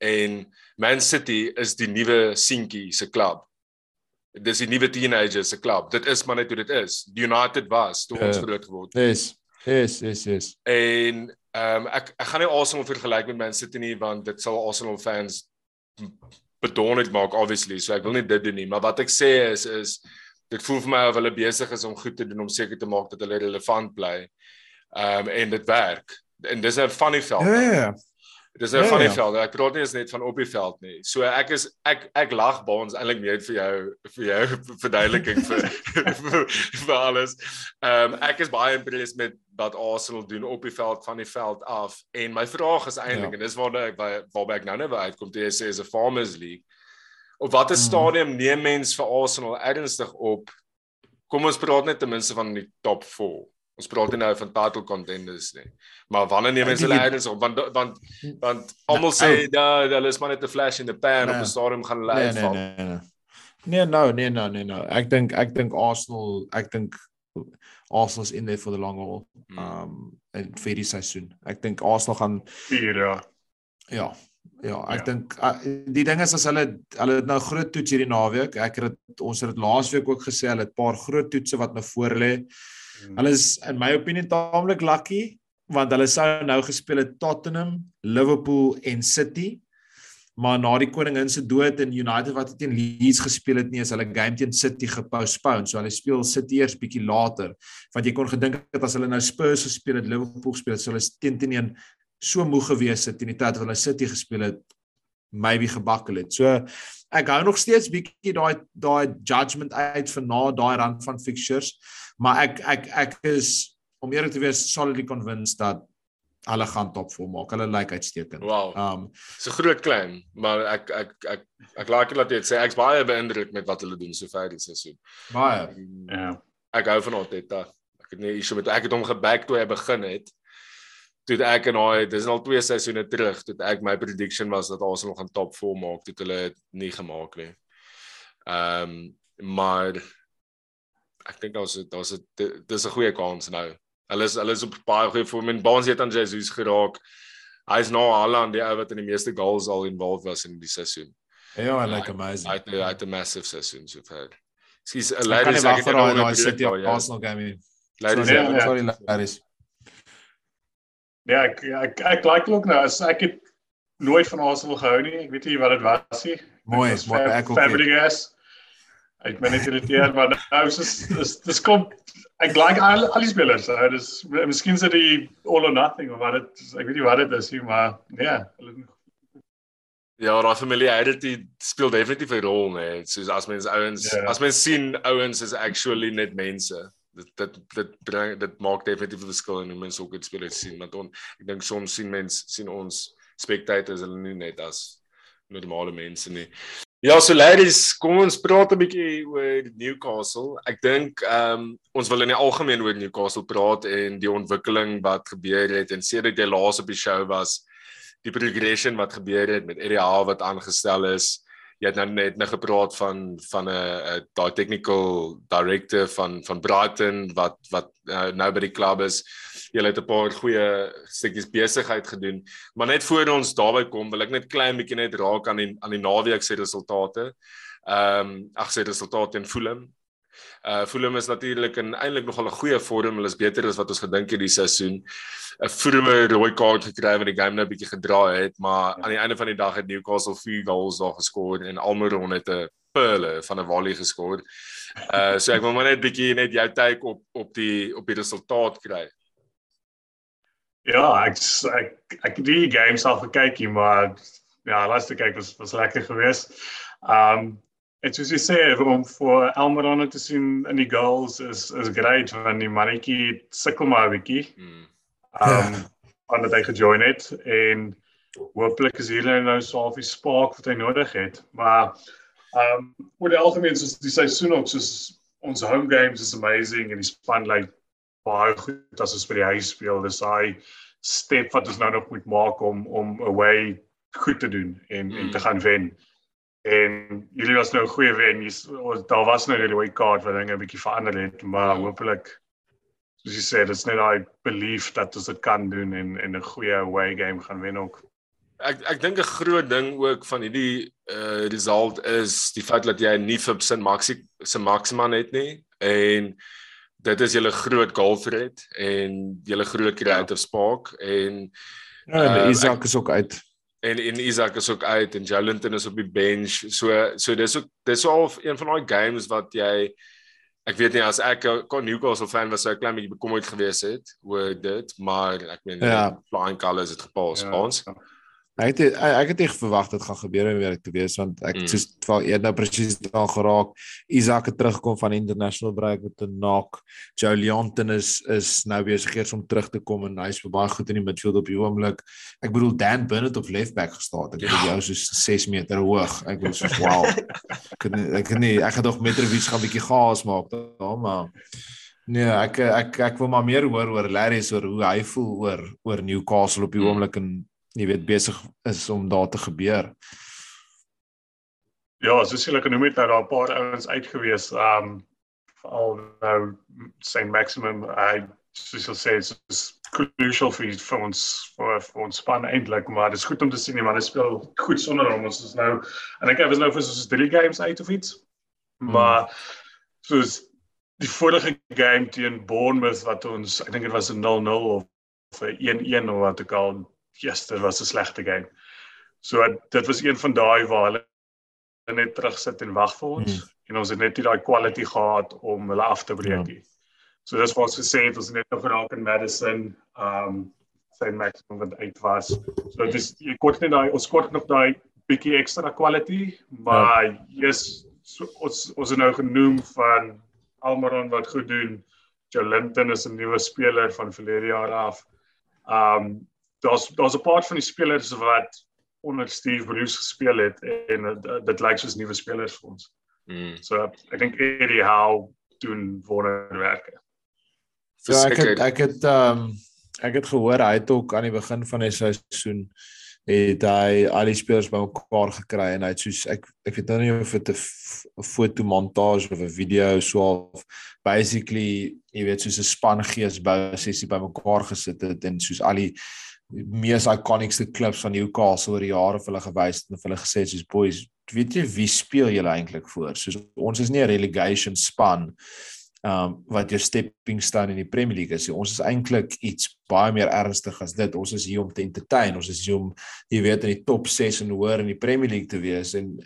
En Man City is die nuwe seentjie se klub. Dis die nuwe teenagers se klub. Dit is maar net hoe dit is. Die United was toe ons uh, groot geword het. Yes. Yes, yes, yes. En ehm um, ek ek gaan nie Arsenal vergelyk met Man City nie want dit sal Arsenal fans bedonend maak obviously. So ek wil nie dit doen nie, maar wat ek sê is is dit voel vir my of hulle besig is om goed te doen om seker te maak dat hulle relevant bly. Ehm um, en dit werk. En dis 'n funny veld. Ja. ja. Dis 'n ja, funny ja. veld. Ek praat nie eens net van op die veld nie. So ek is ek ek lag by ons eintlik meer vir jou vir jou verduideliking vir, vir vir alles. Ehm um, ek is baie impressed met wat Arsenal doen op die veld van die veld af. En my vraag is eintlik ja. en dis waar ek waar, waar ek nou net wil uitkom te sê is 'n Farmers League. Op watter mm. stadium neem mens vir Arsenal ernstig op? Kom ons praat net ten minste van die top 4. Ons praat nie nou van title contenders nie. Maar wanneer neem mense hulle eers op want want want almal sê oh. dat hulle is maar net 'n flash in the pan nee. op 'n stadium gaan hulle nee, uitval. Nee, nee, nee. Nee, no, nee, no, nee, no. Ek dink ek dink Arsenal, ek dink Arsenal's in there for the long haul. Hmm. Um in vir die seisoen. Ek dink Arsenal gaan vier ja. Ja. Ja, ek ja. dink uh, die ding is as hulle hulle het nou groot toets hierdie naweek. Ek het ons het dit laasweek ook gesê, hulle het 'n paar groot toetse wat nou voor lê. Hmm. Hulle is in my opinie taamlik lucky want hulle sou nou gespeel het Tottenham, Liverpool en City. Maar na die koningin se dood en United wat teen Leeds gespeel het nie, is hulle game teen City gepostpone. So hulle speel City eers bietjie later. Want jy kon gedink het as hulle nou Spurs gespeel het, Liverpool gespeel het, sou hulle teen teen een so moeg gewees het teen die tyd wat hulle City gespeel het, maybe gebakkel het. So ek hou nog steeds bietjie daai daai judgement uit vir na daai rand van fixtures maar ek ek ek is om eerlik te wees solidly convinced dat hulle gaan top 4 maak. Hulle lyk like uitstekend. Wow. Um so groot claim, maar ek ek ek ek laat dit laat jy sê ek's baie beïndruk met wat hulle doen sover die seisoen. Baie. Ja. Ek hou van Arteta. Ek het nie issue met ek het hom geback toe hy begin het. Toe ek en hy, dis al twee seisoene terug, toe ek my prediction was dat Arsenal gaan top 4 maak, toe hulle dit nie gemaak nie. Ehm um, maar ek dink daar's daar's 'n dis 'n goeie kans nou. Hulle is hulle is op baie goeie vorm en Baans het aan Jesus geraak. Hy's nou al aan die ou wat in die meeste goals al involved was in die seisoen. Ja, I like amazing. Hy het hy het 'n massive seisoen so ver. Skielik 'n ladies ek het nou daai City Arsenal game. Ladies, sorry, sorry ladies. Ja, ek ek ek like ook nou as ek het nooit van Arsenal gehou nie. Ek weet nie wat dit was nie. Mooi, mooi ek ook. Fabregas. Ek ben net irriteerd maar nou is dis dis kom ek like al al die spelers. So dis miskien se die all or nothing of wat dit ek weet nie wat dit is nie, maar nee, hulle Ja, daai familiarity speel definitief 'n rol, nee. Soos as mens ouens, yeah. Ja. as mens sien ouens is actually net mense. Dit dit dit bring dit maak definitief 'n verskil in hoe mense ook dit speel het sien, want on, ek dink soms sien mense sien ons spectators hulle nie net as normale mense nie. Ja, so ladies, kom ons praat 'n bietjie oor Newcastle. Ek dink ehm um, ons wil in die algemeen oor Newcastle praat en die ontwikkeling wat gebeur het en sedert jy laas op die show was, die progression wat gebeur het met Eddie Howe wat aangestel is. jy het nou net nou gepraat van van 'n daai technical director van van Brighton wat wat uh, nou by die klub is. Jy het 'n paar goeie stukkies besigheid gedoen, maar net voor ons daarby kom, wil ek net klein bietjie net raak aan die aan die naweek se resultate. Ehm um, ag se resultate in Fulham. Uh Fulham is natuurlik in eintlik nog al 'n goeie vorm. Hulle is beter as wat ons gedink het die seisoen. 'n Vroeë rooi kaart gekry wanneer die game nou 'n bietjie gedraai het, maar ja. aan die einde van die dag het Newcastle 4 goals daar geskor en Almiron het 'n perle van 'n volley geskor. Uh so ek wil maar net bietjie net jou take op op die op die resultaat kry. Ja, ek ek ek het die game self gekyk, maar ja, laaste kyk was was lekker geweest. Um En soos jy sê om vir Almiron te sien in die goals is is great want die mannetjie sukkel maar 'n bietjie. Mm. Um aan dat hy gejoin het en hooplik is hier nou so 'n spark wat hy nodig het. Maar um oor die algemeen soos die seisoen ook soos ons home games is amazing en die span lyk like, baie goed as ons by die huis speel. Dis daai step wat ons nou nog moet maak om om away goed te doen en mm. en te gaan wen. En jullie was nou 'n goeie wen. Daar was nou 'n rooi kaart wat dinge 'n bietjie verander het, maar ja. hopelik soos jy sê, dit's net daai belief dat ons dit kan doen en en 'n goeie away game gaan wen ook. Ek ek dink 'n groot ding ook van hierdie uh result is die feit dat jy nie vir sin Maxi se Maximan het nie en dit is julle groot goal threat en julle groot creative spark en ja, en uh, Isak ek, is ook uit en en Isak is ook uit en Jolinton is op die bench. So so dis ook dis al een van daai games wat jy ek weet nie as ek 'n Newcastle fan was sou ek klein bietjie bekommerd gewees het oor dit, maar ek meen ja. flying colours het gepas ja, ons. Ja. Ek het ek het nie verwag dit gaan gebeur om weer te wees want ek mm. soos wel eers nou presies daar geraak. Isak het teruggekom van international break met 'n knock. Joe Leonton is is nou besig eers om terug te kom en hy's baie goed in die midfield op die oomblik. Ek bedoel Dan Burnett op left back gestaan. Ek het ja. jou soos 6 meter hoog. Ek was so wow. ek kan ek kan nie ek gaan nog Mitrovic gaan bietjie gaas maak daar maar Nee, ek ek ek wil maar meer hoor oor Larry se oor hoe hy voel oor oor Newcastle op die mm. oomblik en jy weet besig is om daar te gebeur. Ja, soos jy lekker noem het nou daar 'n paar ouens uitgewees. Um veral nou Saint Maximum, hy soos jy sê is crucial vir vir ons vir, vir ons span eintlik, maar dit is goed om te sien die manne speel goed sonder hom. Ons is nou en ek het was nou vir soos 3 games uit of iets. Hmm. Maar soos die vorige game teen Bournemouth wat ons ek dink dit was 'n 0-0 of 'n 1-1 of wat ook al dit was 'n slegte game. So dit was een van daai waar hulle net terug sit en wag vir ons hmm. en ons het net nie daai quality gehad om hulle af te breek ja. nie. Ja. So dis wat ons gesê het, ons het net nog geraak in Madison, um sy maximum wat uit was. So dit is jy kort net daai ons kort nog daai bietjie ekstra quality, maar ja. yes, so, ons ons het nou genoem van Almaron wat goed doen. Jolinton is 'n nuwe speler van verlede jaar af. Um daar's daar's 'n paar van die spelers wat onder Steve Bruce gespeel het en dit, dit lyk soos nuwe spelers vir ons. Mm. So ek dink Eddie Howe doen wonderwerke. Ja, ek het ek het ehm um, ek het gehoor hy het ook aan die begin van die seisoen het hy al die spelers bymekaar gekry en hy het soos ek ek weet nou nie of dit 'n foto montage of 'n video so of basically jy weet soos 'n span gees bou sessie bymekaar gesit het en soos al die mees iconiese klips van Newcastle oor die jare vir hulle gewys en vir hulle gesê soos boys, weet jy wie speel julle eintlik voor? Soos ons is nie 'n relegation span um wat jou stepping stone in die Premier League is. Ons is eintlik iets baie meer ernstig as dit. Ons is hier om te entertain. Ons is hier om jy weet in die top 6 en hoër in die Premier League te wees en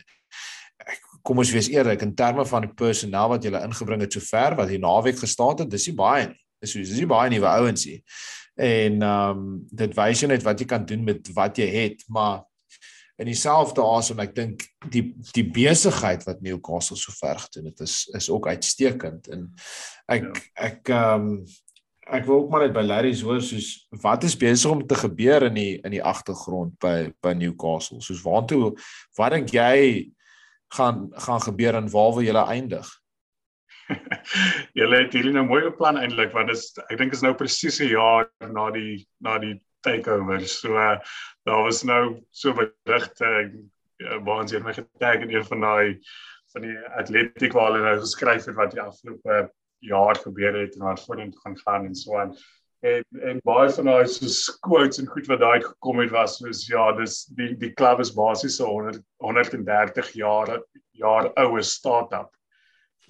kom ons wees eerlik in terme van die personeel wat jy ingebring het sover wat hier naweek gestaan het, dis nie baie nie. Is nie baie nuwe ouens hier en ehm um, dit wys jou net wat jy kan doen met wat jy het maar in dieselfde asem ek dink die die besigheid wat Newcastle so ver gedoen het is is ook uitstekend. En ek ja. ek ehm um, ek wil ook maar net by Larry hoor soos wat is besig om te gebeur in die in die agtergrond by by Newcastle? Soos waartoe wat dink jy gaan gaan gebeur en waar wil julle eindig Julle het hierdie nou mooi beplan eintlik want dis ek dink is nou presies 'n jaar na die na die takeover. So uh, daar was nou so berigte ja, waar ons het my getag in een van daai van die atletiek waar hulle nou geskryf het wat die afgelope jaar gebeur het en wat vorentoe gaan gaan en so aan. En en baie van daai so quotes en goed wat daai gekom het was soos ja, dis die die klub is basies so 100 130 jaar jaar oue startup.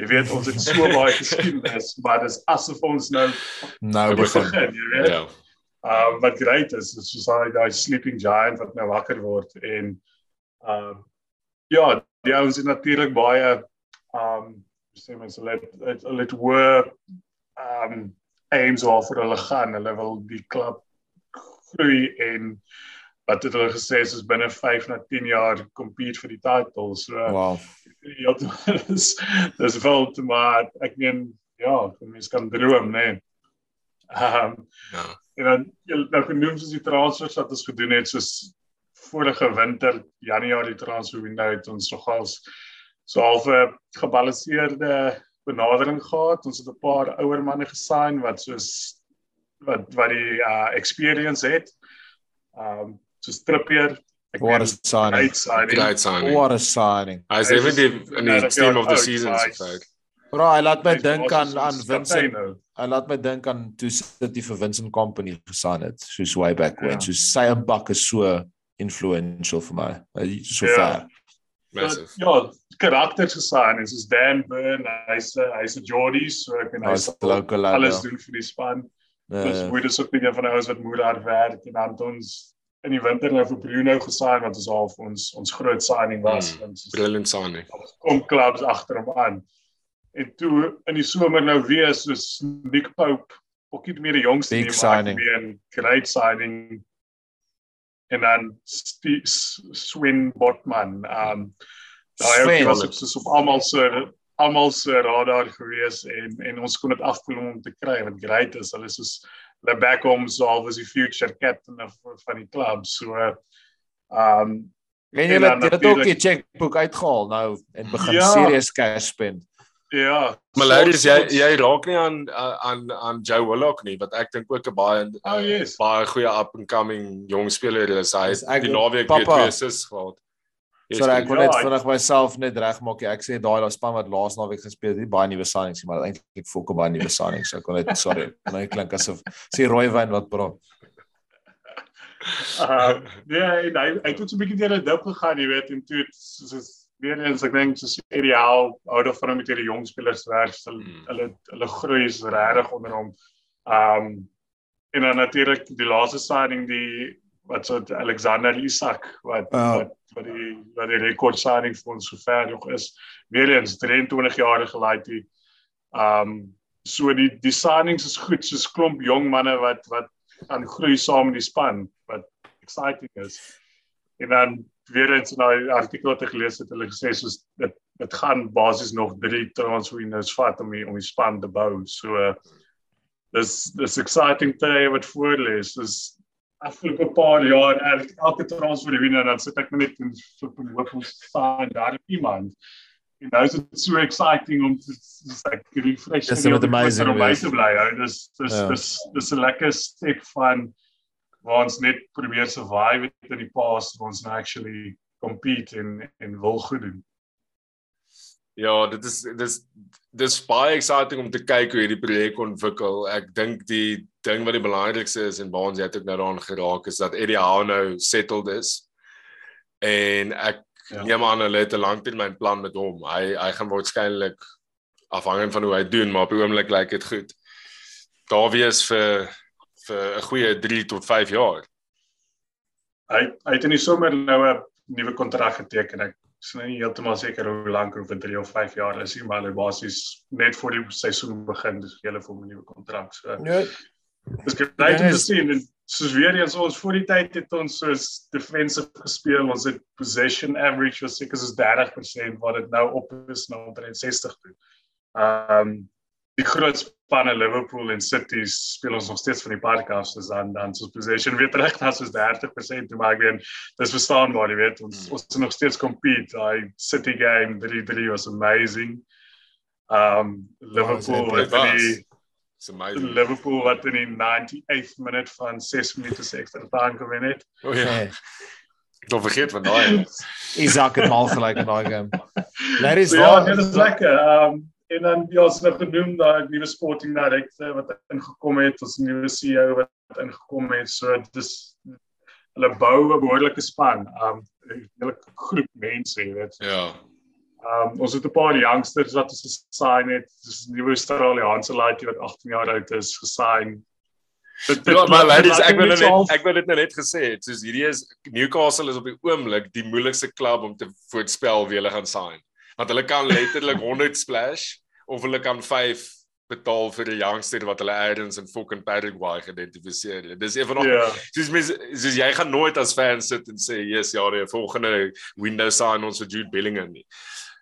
Jy weet ons het so baie geskiedenis, maar dis asof ons nou nou begin, begin jy weet. Ja. Um wat great is, is soos daai daai sleeping giant wat nou wakker word en um ja, die ouens het natuurlik baie um sê mense let let work um aims waar vir hulle gaan. Hulle wil die klub groei en wat het hulle gesê is binne 5 na 10 jaar compete vir die title. So wow. Ja, dis dis wel te maar ek meen ja, mens kan droom, né? Nee. Ehm um, ja. En dan jy nou genoem soos die transfers wat ons gedoen het soos vorige winter, Januarie transfer window het ons nogals so half 'n gebalanseerde benadering gehad. Ons het 'n paar ouer manne gesign wat soos wat wat die uh experience het. Um soos Trippier. What a signing. Great signing. What a signing. Hy's even die in die team of the season so far. Bro, hy laat my dink aan aan Vincent. Hy laat my dink aan toe City vir Vincent Company gesign het, soos way back when. Yeah. So sy impak is so influential vir my. So yeah. ver. Massive. Ja, karakters gesign en soos Dan Burn, hy's hy's 'n Geordie, so ek en hy sal alles doen vir die span. Dis hoe dit so baie van ouens wat moeë hard werk en dan ons in die winter nou vir Bruno gesign wat ons al vir ons ons groot signing was. Mm, brilliant signing. Kom clubs agter hom aan. En toe in die somer nou weer soos Nick Pope, ook nie meer die jongste nie, maar weer 'n great signing en dan Swin Botman. Um daai was ook soos op almal se almal se radar gewees en en ons kon dit afkoel om te kry wat great is. Hulle is soos hulle back home so was die future captain of, van die klub. So um en jy het dit ook die checkbook uitgehaal nou en begin ja, serious cash spend. Ja. Maar ladies, jy jy raak nie aan aan aan Joe Willock nie wat ek dink ook 'n baie oh, yes. baie goeie up and coming jong speler is. Hy het die naweek weer twee assists gehad. Sorry, ek wil net vinnig myself net regmaak. Ek sê daai daai span wat laas naweek gespeel het, nie baie nuwe signings nie, maar eintlik fokke baie nuwe signings. So ek wil net sorry, my klink asof sê rooi wyn wat praat. Uh, nee, hy hy het so 'n bietjie deur 'n dip gegaan, jy weet, en toe soos weer eens ek dink soos ideaal ouer van hom met hierdie jong spelers werk hulle mm. hulle hulle groei is regtig onder hom. Um en dan natuurlik die laaste signing die wat so Alexander Isak wat uh. wat wat die wat die rekord signing vir ons sover nog is. Weer eens 23 jaar gelaaid die um so die die signings is goed soos klomp jong manne wat wat aan groei saam met die span wat exciting is. En dan weer eens in daai artikel wat ek gelees het, hulle gesê soos dit dit gaan basies nog 3 transfers vat om die, om die span te bou. So dis dis exciting tye wat voor lê. Dis afgelope paar jaar elke transfer en dan sit ek net in so 'n hoop ons staan daar iemand. En nou is dit so exciting om te sê ek refresh en om te bly. Dis dis ja. dis dis 'n lekker step van waar ons net probeer survive het in die past waar ons nou actually compete en en wil goed doen. Ja, dit is dis dis baie exciting om te kyk hoe hierdie projek ontwikkel. Ek dink die ding wat die belangrikste is en waar ons het ook nou daaraan geraak is dat Eddie Howe nou settled is. En ek ja. neem aan hulle het 'n langtermynplan met hom. Hy hy gaan waarskynlik afhangend van hoe hy doen, maar op die oomblik lyk dit goed. Daar wees vir vir 'n goeie 3 tot 5 jaar. Hy hy het in die somer nou 'n nuwe kontrak geteken. Ek is nou nie heeltemal seker hoe lank of vir 3 of 5 jaar is nie, maar hy basies net voor die seisoen begin, dis hele vir 'n nuwe kontrak. So. Nee. Dis grait om te sien en soos weer eens ons voor die tyd het ons soos defensive gespeel, ons het possession average was seker soos 30% wat dit nou op is na nou 60 toe. Ehm um, die groot spanne Liverpool en City speel ons nog steeds van die park af soos dan dan soos possession weer terug na soos 30% toe maar ek weet dis verstaanbaar jy weet ons mm. ons is nog steeds compete daai City game 3-3 was amazing um Liverpool oh, wat die It's amazing. Liverpool wat in die 98th minute van 6 minute ekstra tyd gewen het. Oh ja. Yeah. Dan vergeet van daai. Isak het mal gelyk in daai game. Larry's so, ja, dit is lekker. Ehm um, en dan ja, ons het nou genoem daai nuwe sporting director wat ingekom het, ons nuwe CEO wat ingekom het. So dis hulle bou 'n behoorlike span. Um 'n hele groep mense, jy weet. Ja. Um ons het 'n paar youngsters wat ons gesign het. Dis 'n nuwe Australiese laaitjie wat 18 jaar oud is gesign. Dit ja, maar ladies, ek wil net ek wil dit nou net gesê het, soos hierdie is Newcastle is op die oomblik die moeilikste klub om te voorspel wie hulle gaan sign. Want hulle kan letterlik 100 splash of hulle kan 5 betaal vir die youngster wat hulle eers in fucking Paraguay geïdentifiseer het. Dis een van yeah. soos mens soos jy gaan nooit as fan sit en sê yes ja, die volgende window sign ons vir Jude Bellingham nie.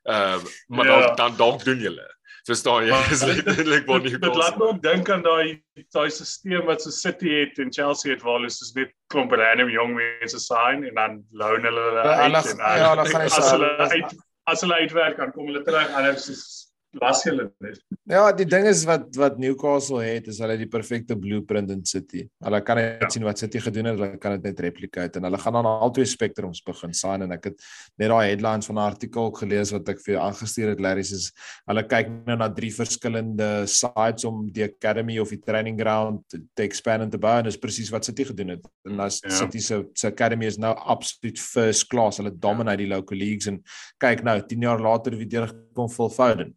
Ehm uh, maar yeah. dan dan dalk doen julle. Verstaan jy? Dis letterlik wat nie. Dit laat my dink aan daai daai stelsel wat so City het en Chelsea het waar hulle soos net klomp random jong mense sign en dan loan hulle hulle ja, uit en dan ja, dan gaan hy as hulle uit as hulle uitwerk dan kom hulle terug en hulle is las julle net. Ja, die ding is wat wat Newcastle het is hulle die perfekte blueprint in City. Hulle kan net ja. sien wat City gedoen het, hulle kan dit net replicate en hulle gaan dan al twee spectrums begin sign en ek het net daai headlines van 'n artikel gelees wat ek vir jou aangestuur het Larry is hulle kyk nou na drie verskillende sites om die academy of die training ground te, expand en te bou en dis presies wat City gedoen het. En as ja. City se se academy is nou absolute first class. Hulle dominate die local leagues en kyk nou 10 jaar later wie deur kom Phil Foden.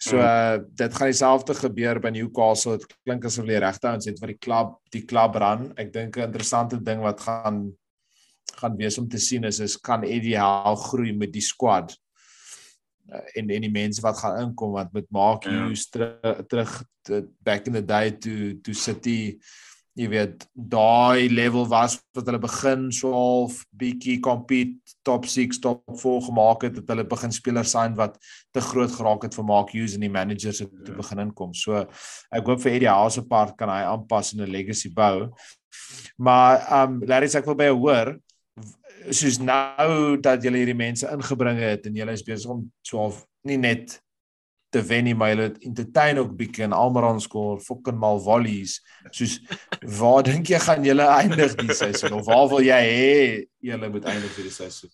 So uh, dit gaan dieselfde gebeur by Newcastle. Dit klink asof hulle regte ouens het wat die klub die klub ran. Ek dink 'n interessante ding wat gaan gaan wees om te sien is is kan Eddie Howe groei met die squad uh, en en die mense wat gaan inkom want met Mark ja. Hughes terug terug back in the day to to City jy weet daai level was wat hulle begin so half bietjie compete top 6 top 4 gemaak het dat hulle begin spelers sign wat te groot geraak het vir Mark Hughes en die managers het te ja. begin inkom. So ek hoop vir Eddie Howe se part kan hy aanpas en 'n legacy bou. Maar um Larry sê ek wil by hoor soos nou dat julle hierdie mense ingebring het en julle is besig om so half nie net te wen nie, maar hulle entertain ook bietjie en Almiron skoor fucking mal volleys. Soos waar dink jy gaan julle eindig die seisoen of waar wil jy hê julle moet eindig vir die seisoen?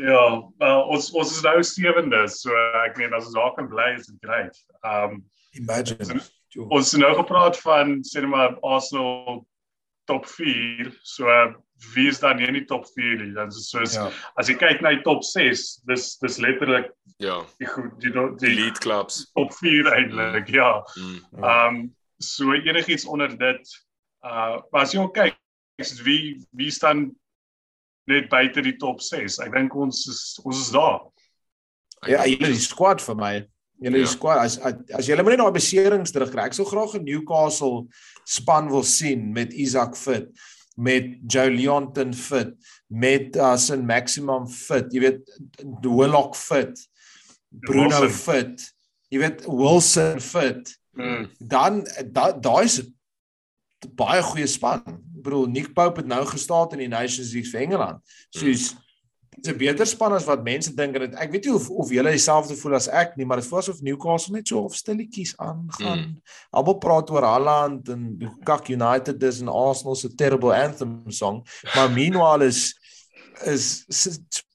Ja, well, ons ons is nou sewende, so ek meen as ons daar kan bly is dit great. Um imagine. So, ons het nou gepraat van sê net maar Arsenal top 4, so wie is dan nie in die top 4 nie. Dan soos ja. as jy kyk na die top 6, dis dis letterlik ja, die goed die, die, die elite clubs. Top 4 eintlik, mm. ja. Mm. Um so enigiets onder dit uh as jy kyk wie wie staan net buite die top 6. Ek dink ons is ons is daar. Ja, julle die squad vir my. Julle ja. squad as as, as julle moet net daai beserings terugkry. Ek sou graag 'n Newcastle span wil sien met Isak fit met Joe Leonton fit, met uh, Sin Maximum fit, jy weet Dwellock fit, Bruno Wilson. fit, jy weet Wilson fit. Mm. Dan daai da is 'n baie goeie span. Ek bedoel Nick Pope het nou gestaan in die Nations League vir Engeland. Soos mm 'n beter span as wat mense dink en ek weet nie of of julle dieselfde voel as ek nie, maar dit voel asof Newcastle net so of stilletjies aangaan. Mm. Almal praat oor Haaland en Kak United is en Arsenal se terrible anthem song, maar meanwhile is is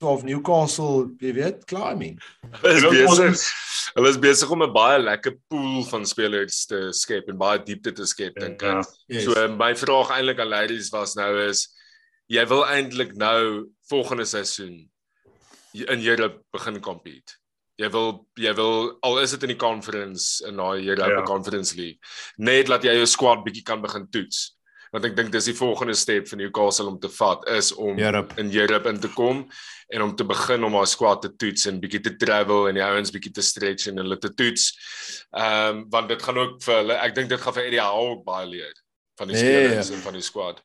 of Newcastle, jy weet, climbing. Hulle is besig. Hulle is besig om 'n baie lekker pool van spelers te skep en baie diepte te skep dink ek. Yeah. Yes. So my vraag eintlik aan ladies was nou is jy wil eintlik nou volgende seisoen in Europe begin compete. Jy wil jy wil al is dit in die conference in daai Europa ja. Conference League net laat jy jou squad bietjie kan begin toets. Want ek dink dis die volgende stap vir Newcastle om te vat is om Europe. in Europe in te kom en om te begin om haar squad te toets en bietjie te travel en die ouens bietjie te stretch en hulle te toets. Ehm um, want dit gaan ook vir hulle ek dink dit gaan vir Eddie Howe baie leer van die nee, spelers ja. en van die squad.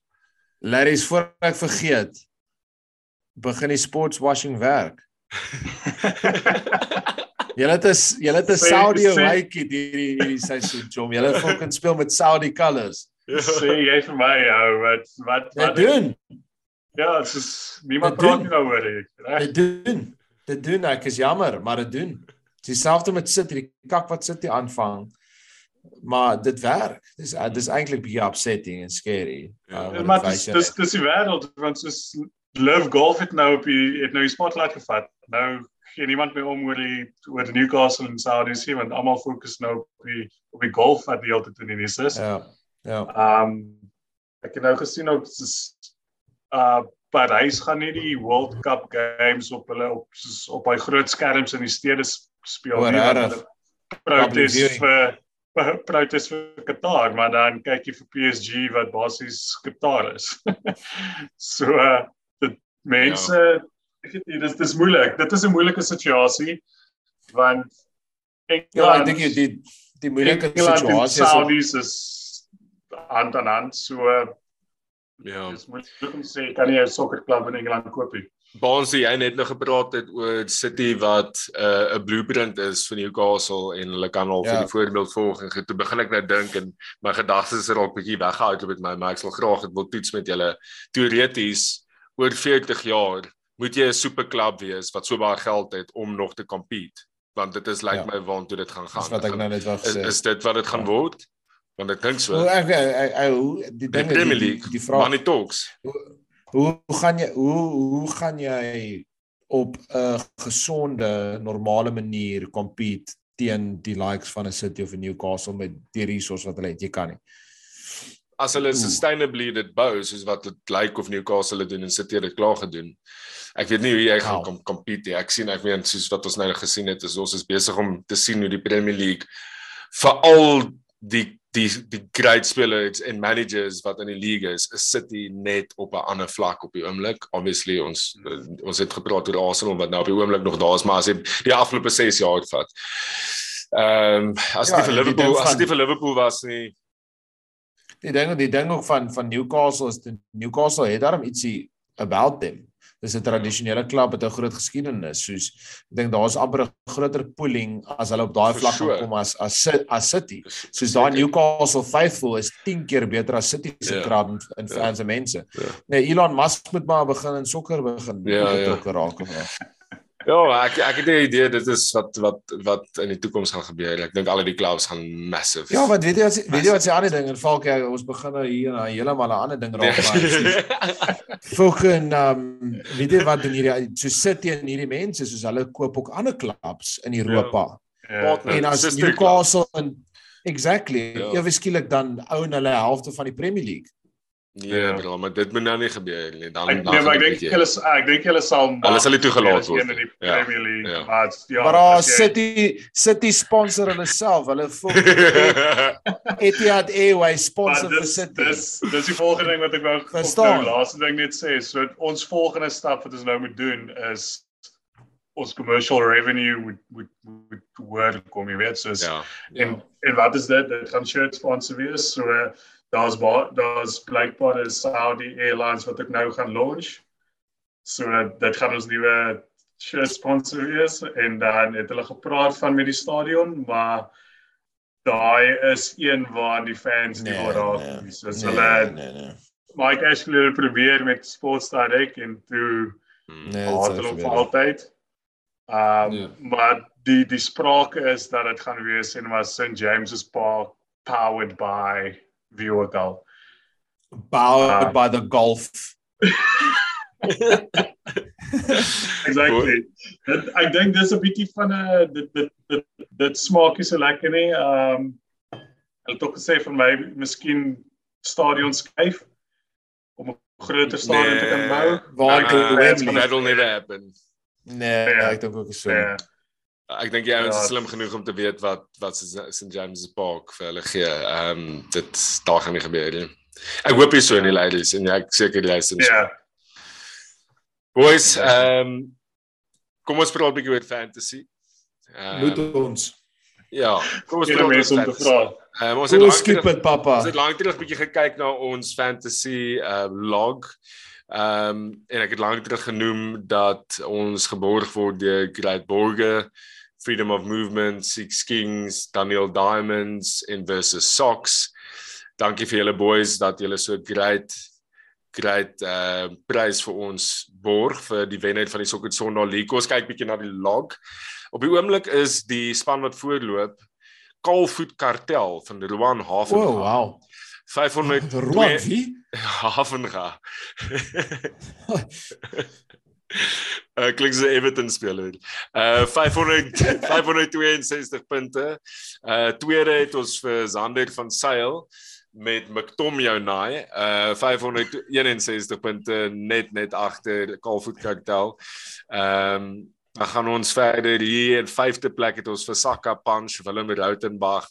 Larry's voor ek vergeet. Begin die sports washing werk. Julle het is julle het 'n Saudi Awake hierdie hierdie seisoen, Jom. Julle fucking speel met Saudi colors. Sê jy vir my ou wat wat wat doen? Ja, dit is niemand praat nie daaroor nie. Dit doen. Dit doen ek is jammer, maar dit doen. Dis dieselfde met sit hierdie kak wat sit hier aanvang maar dit werk. Dis dis eintlik baie upsetting en scary. Ja, uh, maar dis dis dis die wêreld want soos Live Golf het nou op die het nou die spotlight gevat. Nou gee niemand meer om oor die oor die Newcastle en Saudi se want almal fokus nou op die op die golf wat die altyd in die nuus is. Ja. Ja. Ehm um, ek het nou gesien ook soos uh Parys gaan nie die World Cup games op hulle op soos op hy groot skerms in die stede speel nie. Protes vir protes vir Qatar, maar dan kyk jy vir PSG wat basies Qatar is. so uh, mense ja. ek weet nie dis dis moeilik. Dit is 'n moeilike situasie want ek ja, ek dink die die moeilike situasie is is hand aan hand so Ja. Dis moeilik om te sê kan jy 'n sokkerklub in Engeland koop nie. Baans jy net nou gepraat het oor City wat 'n uh, 'n blueprint is vir Newcastle en hulle kan al ja. vir die voorbeeld volg en toe begin ek nou dink en my gedagtes is raak bietjie weggehou met my maar ek sal graag dit wil toets met julle teoreties oor 40 jaar moet jy 'n superklub wees wat so baie geld het om nog te compete want dit is lyk like ja. my waantoe dit gaan gaan. Dis wat ek nou net wou sê. Is, is dit wat dit gaan ja. word? want ek dink so. Hoe ek ek hoe die ding die, die, die vraag Money Talks. Hoe, hoe gaan jy hoe hoe gaan jy op 'n gesonde normale manier compete teen die likes van 'n City of 'n Newcastle met die resources wat hulle het? Jy kan nie. As hulle sustainably dit bou soos wat dit lyk of Newcastle dit doen en City dit klaar gedoen. Ek weet nie hoe jy gaan kom compete nie. Ek sien ek weet soos wat ons nou gesien het, is ons is besig om te sien hoe die Premier League veral die die die great spelers en managers wat in die league is, is City net op 'n ander vlak op die oomblik. Obviously ons ons het gepraat oor Arsenal wat nou op die oomblik nog daar is, maar as jy die afgelope 6 jaar vat. Ehm um, as ja, dit vir Liverpool, as dit vir Liverpool was nie Die ding die ding ook van van Newcastle is Newcastle het daarom ietsie about them dis 'n tradisionele klub met 'n groot geskiedenis soos ek dink daar's amper 'n groter pooling as hulle op daai vlak sure. kom as as as City soos daai Newcastle faithful is 10 keer beter as City se yeah. krag in yeah. fans en mense yeah. nee Elon Musk moet maar begin in sokker begin yeah, ja, yeah. raak of Ja, ek ek het 'n idee dit is wat wat wat in die toekoms gaan gebeur. Ek dink al die clubs gaan massive. Ja, wat weet jy wat weet jy wat se ander ding en valk jy ons begin nou hier na heeltemal 'n ander ding raak maar. Fucking um weet jy wat in hierdie so sit in hierdie mense soos hulle koop ook ander clubs in Europa. Ja. Ja. En as Newcastle en exactly, ja, ja skielik dan own hulle helfte van die Premier League. Nee, ja. bro, maar dit moet nou nie gebeur nie. Dan ek, dan nee, ek dink hulle ek dink hulle sal Hulle sal nie toegelaat word in die ja. Premier League. Ja. Maar ja, maar jy... City City sponsor hulle self. Hulle Etihad Airways sponsor vir City. Dis dis die volgende ding wat ek wou verstaan. Nou, laaste ding net sê, so ons volgende stap wat ons nou moet doen is ons commercial revenue moet moet moet word kom jy weet soos ja. en ja. en wat is dit? Dit gaan shirt sponsor wees. So uh, daar's daar's blykbaar 'n Saudi Airlines wat ek nou gaan launch. So dit gaan ons nuwe sponsor wees en dan het hulle gepraat van met die stadion, maar daai is een waar die fans nie oor raak nee, nie. So nee, hulle nee, nee. Mike Ashley het probeer met Sports Direct en toe nee, hulle vir altyd. Um nee. maar die die sprake is dat dit gaan wees in maar St James's Park powered by wie ook al. Powered uh, by the golf. exactly. Dit, ek dink dis 'n bietjie van 'n dit dit dit, dit smaak nie so lekker nie. Um hulle het ook gesê vir my miskien stadion skuif om 'n groter stadion nee, te kan bou. Waar uh, that will never happen. Nee, yeah. ek dink ook so. Yeah. Ek dink jy ouens is ja. slim genoeg om te weet wat wat St James Park vir hulle gee. Ehm um, dit daar gaan nie gebeur nie. Ek hoop jy so in die ladies en ek seker die luisters. Ja. Boys, ehm um, kom ons praat 'n bietjie oor fantasy. Um, moet ons Ja, kom ons praat oor om te vra. Um, ons het lank terug, papa. Ons het lank terug 'n bietjie gekyk na ons fantasy uh log. Ehm um, en ek het lank terug genoem dat ons geborg word deur Great Borge Freedom of Movement, Six Kings, Daniel Diamonds en versus Socks. Dankie vir julle boys dat julle so great great uh prys vir ons borg vir die wenheid van die Sokker Sondag League. Ons kyk bietjie na die log. Op die oomblik is die span wat voorloop Kalfoot Kartel van Rowan Haven. Oh, wow. 500 Roan wie? Havenga. Uh klink so 'n Everton speler. Uh 500 562 punte. Uh tweede het ons vir Zander van Sail met McTominay uh 561 punte net net agter Calfoot Cocktail. Ehm um, dan gaan ons verder hier in vyfde plek het ons vir Saka Punch Willem Rautenbach.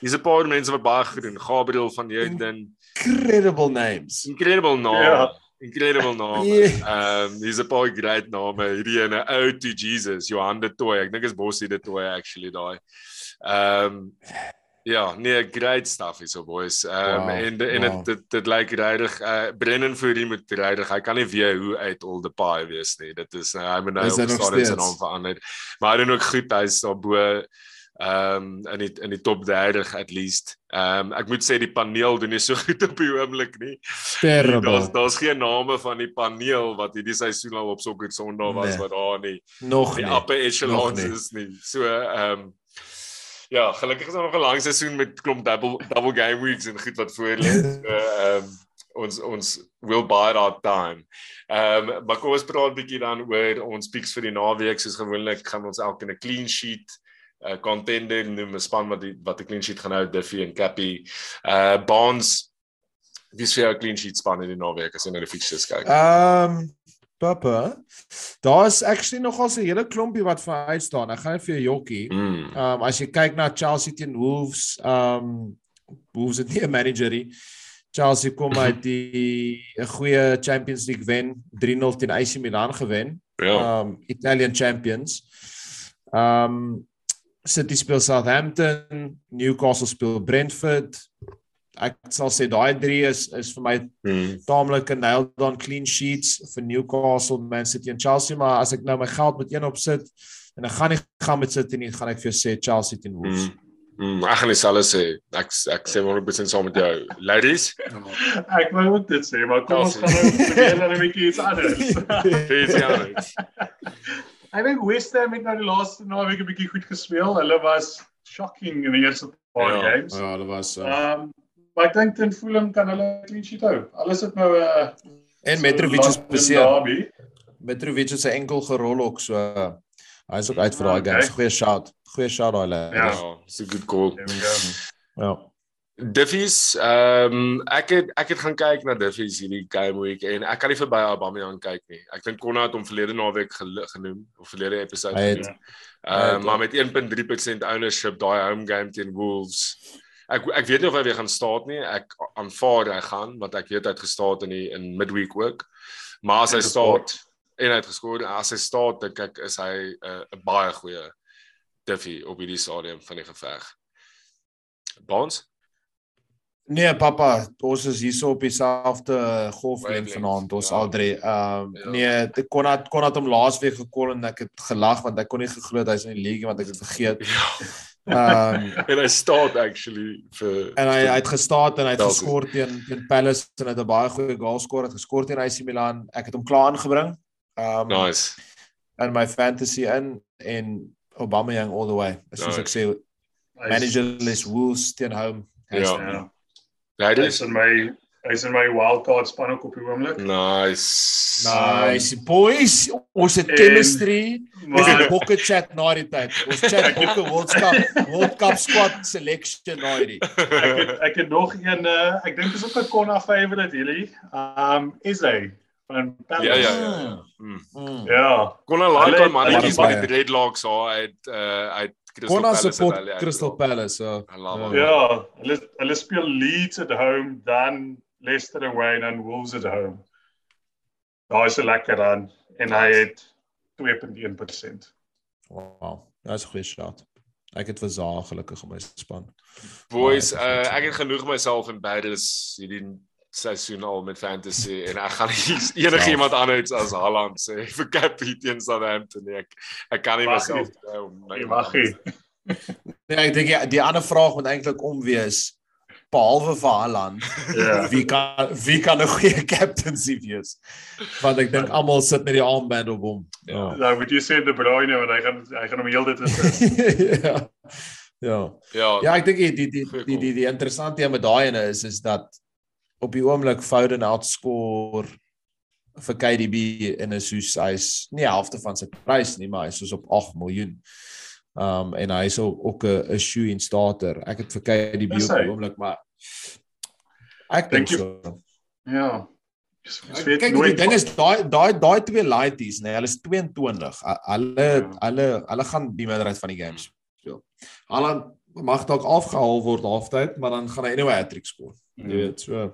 Hier's 'n paar mense wat baie gedoen. Gabriel van Heerden. Incredible names. Incredible. Ja. Incredible. Yeah. Ehm um, hier's 'n paar great name. Hierdie ene ou to Jesus, Johan de Tooi. Ek dink is Bossie de Tooi actually daai. Um, Ja, nee, great stuff is so boys. Ehm um, Wow, en en wow. dit dit dit lyk regtig uh Brennan Fourie moet regtig. Hy kan nie weer hoe uit all the pie wees nie. Dit is nou hy moet nou op stadium se naam verander. Maar hy doen ook goed. Hy's daar bo ehm um, in die in die top 30 at least. Ehm um, ek moet sê die paneel doen nie so goed op die oomblik nie. Terrible. Daar's daar's geen name van die paneel wat hierdie seisoen al op Sokker Sondag was Nee. wat daar nie Nog die nie. upper echelons nie. is nie. So ehm um, ja, gelukkig is daar nog 'n lang seisoen met klomp double double game weeks en goed wat voor lê. So ehm um, ons ons will bide our time. Ehm um, maar kom ons praat 'n bietjie dan oor ons picks vir die naweek soos gewoonlik gaan ons elke 'n clean sheet 'n uh, contender noem 'n span wat die, wat 'n clean sheet gaan hou Duffy en Cappy. Uh Bonds Dis vir 'n clean sheet span in die naweek as jy na die fixtures kyk. Ehm um, Papa. Daar's actually nogal 'n hele klompie wat vir uit staan. Ek gaan net vir jou jokkie. Mm. Ehm um, as jy kyk na Chelsea teen Wolves, ehm um, Wolves het nie 'n manager nie. Chelsea kom uit die 'n goeie Champions League wen, 3-0 teen AC Milan gewen. Ja. um Italian champions. Um City speel Southampton, Newcastle speel Brentford. Ek sal sê daai drie is is vir my Mm. taamlik 'n nailed on clean sheets vir Newcastle, Man City en Chelsea, maar as ek nou my geld met een op sit en ek gaan nie gaan met City nie, gaan ek vir jou sê Chelsea teen Wolves. Mm. Mm, ek gaan dieselfde sê. Ek ek sê 100% saam met jou. Ladies, Ek wou ook dit sê, maar kom ons gaan nou dan 'n bietjie iets anders. please ja. Ek dink West Ham het nou die laaste naweek 'n bietjie goed gespeel. Hulle was shocking in die eerste paar Ja. games. Ja, dit was uh, Ehm um, maar ek dink teen Fulham kan hulle clean sheet hou. Alles het nou 'n uh, en Mitrovic is beseer. Mitrovic sy enkel gerol ook so uh, hy is ook uit vir daai Okay. game. So goeie shout. Goeie shout daai lad. Ja. Ja, it's a good call. There we go. Ja. Diffies, ehm um, ek het ek het gaan kyk na Diffies hierdie game week en ek kan nie verby Aubameyang kyk nie. Ek dink Konna het hom verlede naweek genoem of verlede episode. Genoem. Ehm het- maar met 1.3% ownership daai home game teen Wolves. Ek ek weet nie of hy weer gaan staat nie. Ek aanvaar hy gaan want ek weet hy het gestaat in die in midweek ook. Maar as hy staat en hy het geskoor, as hy staat dink ek is hy 'n uh, baie goeie Diffie op hierdie stadium van die geveg. Bonds? Nee, pappa, ons is hierso op dieselfde Wavelength, vanaand. Ons ja. al drie. Ehm Ja. nee, ek kon het kon het hom laasweek gekol en ek het gelag want ek kon nie geglo dat hy's in die league want ek het vergeet. Ja. Ehm en hy staat actually vir en hy hy het gestaan en hy het geskor teen teen Palace en hy het 'n baie goeie goal geskor, het geskor teen AC Milan. Ek het hom klaar aangebring. Ehm nice. in my fantasy in en Aubameyang all the way. Soos ek sê, managerless Wolves teen home. Ja. Ja. Ladies? Hy's in my hy's in my wildcard span ook op die oomblik. Nice. Nice boys. Ons het En- chemistry. Ons het Maar bokke chat na die tyd. Ons chat bokke World Cup, World Cup squad selection na die. ek het ek het nog een uh, ek dink dis ook 'n Konna favorite hierdie. Um is hy van Palace. Ja ja ja. Mm. Mm. Ja. Kon 'n like Hulle- on mannetjies hulle- wat die dreadlocks haar uit uh uit Crystal Konna Palace support uit- Crystal Palace. I love hom. Ja, hulle hulle speel Leeds at home, dan Leicester away en dan Wolves at home. Daar is 'n lekker aan en hy het 2.1%. Wow. Dis 'n goeie shot. Ek het vir Zaha gelukkig in my span. Boys, uh, ek het genoeg myself in Badges hierdie seisoen al met fantasy en ek gaan nie enige Self. iemand anders as Haaland sê vir Cappy teen Southampton nie. Ek ek kan nie myself my Jy mag nie. Nee, ek dink ja, die ander vraag moet eintlik om wees behalwe vir Haaland. Ja. Wie kan wie kan 'n goeie captaincy wees? Want ek dink almal sit met die armband op hom. Ja. Nou moet jy sê De Bruyne want hy gaan hy gaan hom heeltyd is. ja. Ja. Ja. Ja, ek dink die die die die die, die interessante ding met daai ene is is dat op die oomblik Foden outscore vir KDB en is soos hy's nie helfte van sy prys nie, maar hy's soos op 8 miljoen. Um en hy's ook 'n shoe in starter. Ek het vir KDB op die oomblik, maar ek dink so. Ja. Kyk, die ding is daai daai daai twee lighties, nee, hulle is 22. Hulle ja. hulle hulle gaan die meerderheid van die games speel. Haaland mag dalk afgehaal word halftyd, maar dan gaan hy anyway 'n hattrick skoor. Jy mm. weet, so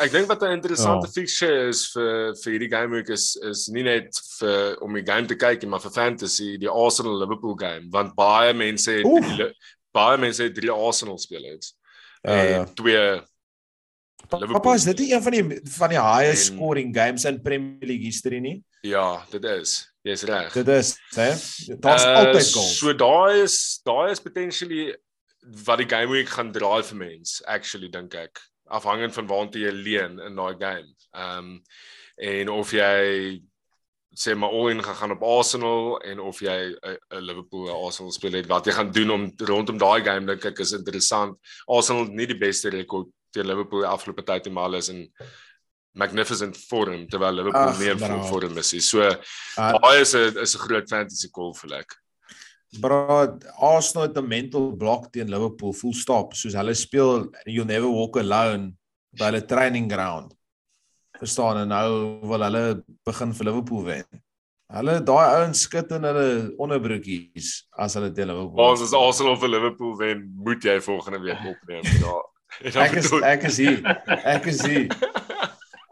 Ek dink wat 'n interessante ja. fixture is vir vir hierdie game week is is nie net vir om die game te kyk nie, maar vir fantasy, die Arsenal Liverpool game, want baie mense het die, baie mense het drie Arsenal spelers. Ja, ja. twee Papa, is dit nie een van die van die highest en, scoring games in Premier League history nie? Ja, dit is. Jy's reg. Dit is, hè? Daar's uh, altyd goals. So daai is daai is potentially wat die game week gaan draai vir mense, actually dink ek afhangend van waartoe jy leen in daai game. Ehm um, en of jy sê maar al in gaan op Arsenal en of jy 'n Liverpool Arsenal speel het wat jy gaan doen om rondom daai game dink ek is interessant. Arsenal nie die beste rekord teen Liverpool afgelope tyd en maar is in magnificent vorm terwyl Liverpool nie in vorm is nie. So uh, daai is 'n is 'n groot fantasy call vir ek. Bro, Arsenal het 'n mental block teen Liverpool full stop soos hulle speel you'll never walk alone by hulle training ground. Verstaan en nou wil hulle begin vir Liverpool wen. Hulle daai ouens skit in hulle onderbroekies as hulle teen Liverpool. Ons as Arsenal vir Liverpool wen, moet jy volgende week opneem. Ja. Ek is ek is hier. Ek is hier.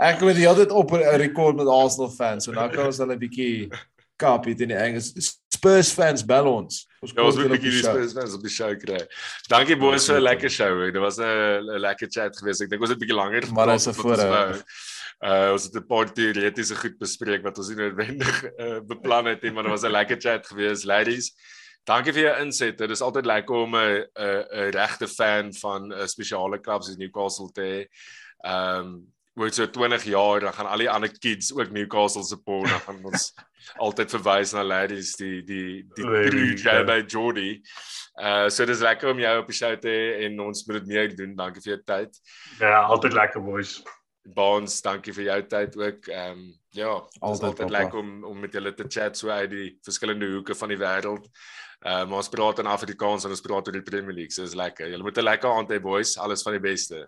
Ek wil die hele tyd op 'n rekord met Arsenal fans. So nou kan ons hulle 'n bietjie kapie teen die Engels Spurs fans bel ons. Ons ja, kom net die Spurs fans op die show kry. Dankie boys vir 'n lekker show. Dit was 'n lekker chat geweest. Ek dink ons het 'n bietjie langer gepraat. Maar dis 'n voorhou. Uh ons het 'n paar teoretiese goed bespreek wat ons nie noodwendig uh, beplan het nie, maar dit was 'n lekker chat geweest, ladies. Dankie vir jou insette. Dit is altyd lekker om 'n 'n 'n regte fan van 'n spesiale klub soos Newcastle te hê. Ehm um, oor so 20 jaar dan gaan al die ander kids ook Newcastle support dan gaan ons altyd verwys na ladies die die die true guy by Jordy. Uh so dis lekker om jou op die show te hê en ons moet dit meer doen. Dankie vir jou tyd. Ja, altyd lekker boys. Baans, dankie vir jou tyd ook. Ehm um, ja, altyd, altyd lekker om om met julle te chat so uit die verskillende hoeke van die wêreld. Ehm uh, ons praat in Afrikaans en ons praat oor die Premier League. So is lekker. Julle moet 'n lekker aand hê boys. Alles van die beste.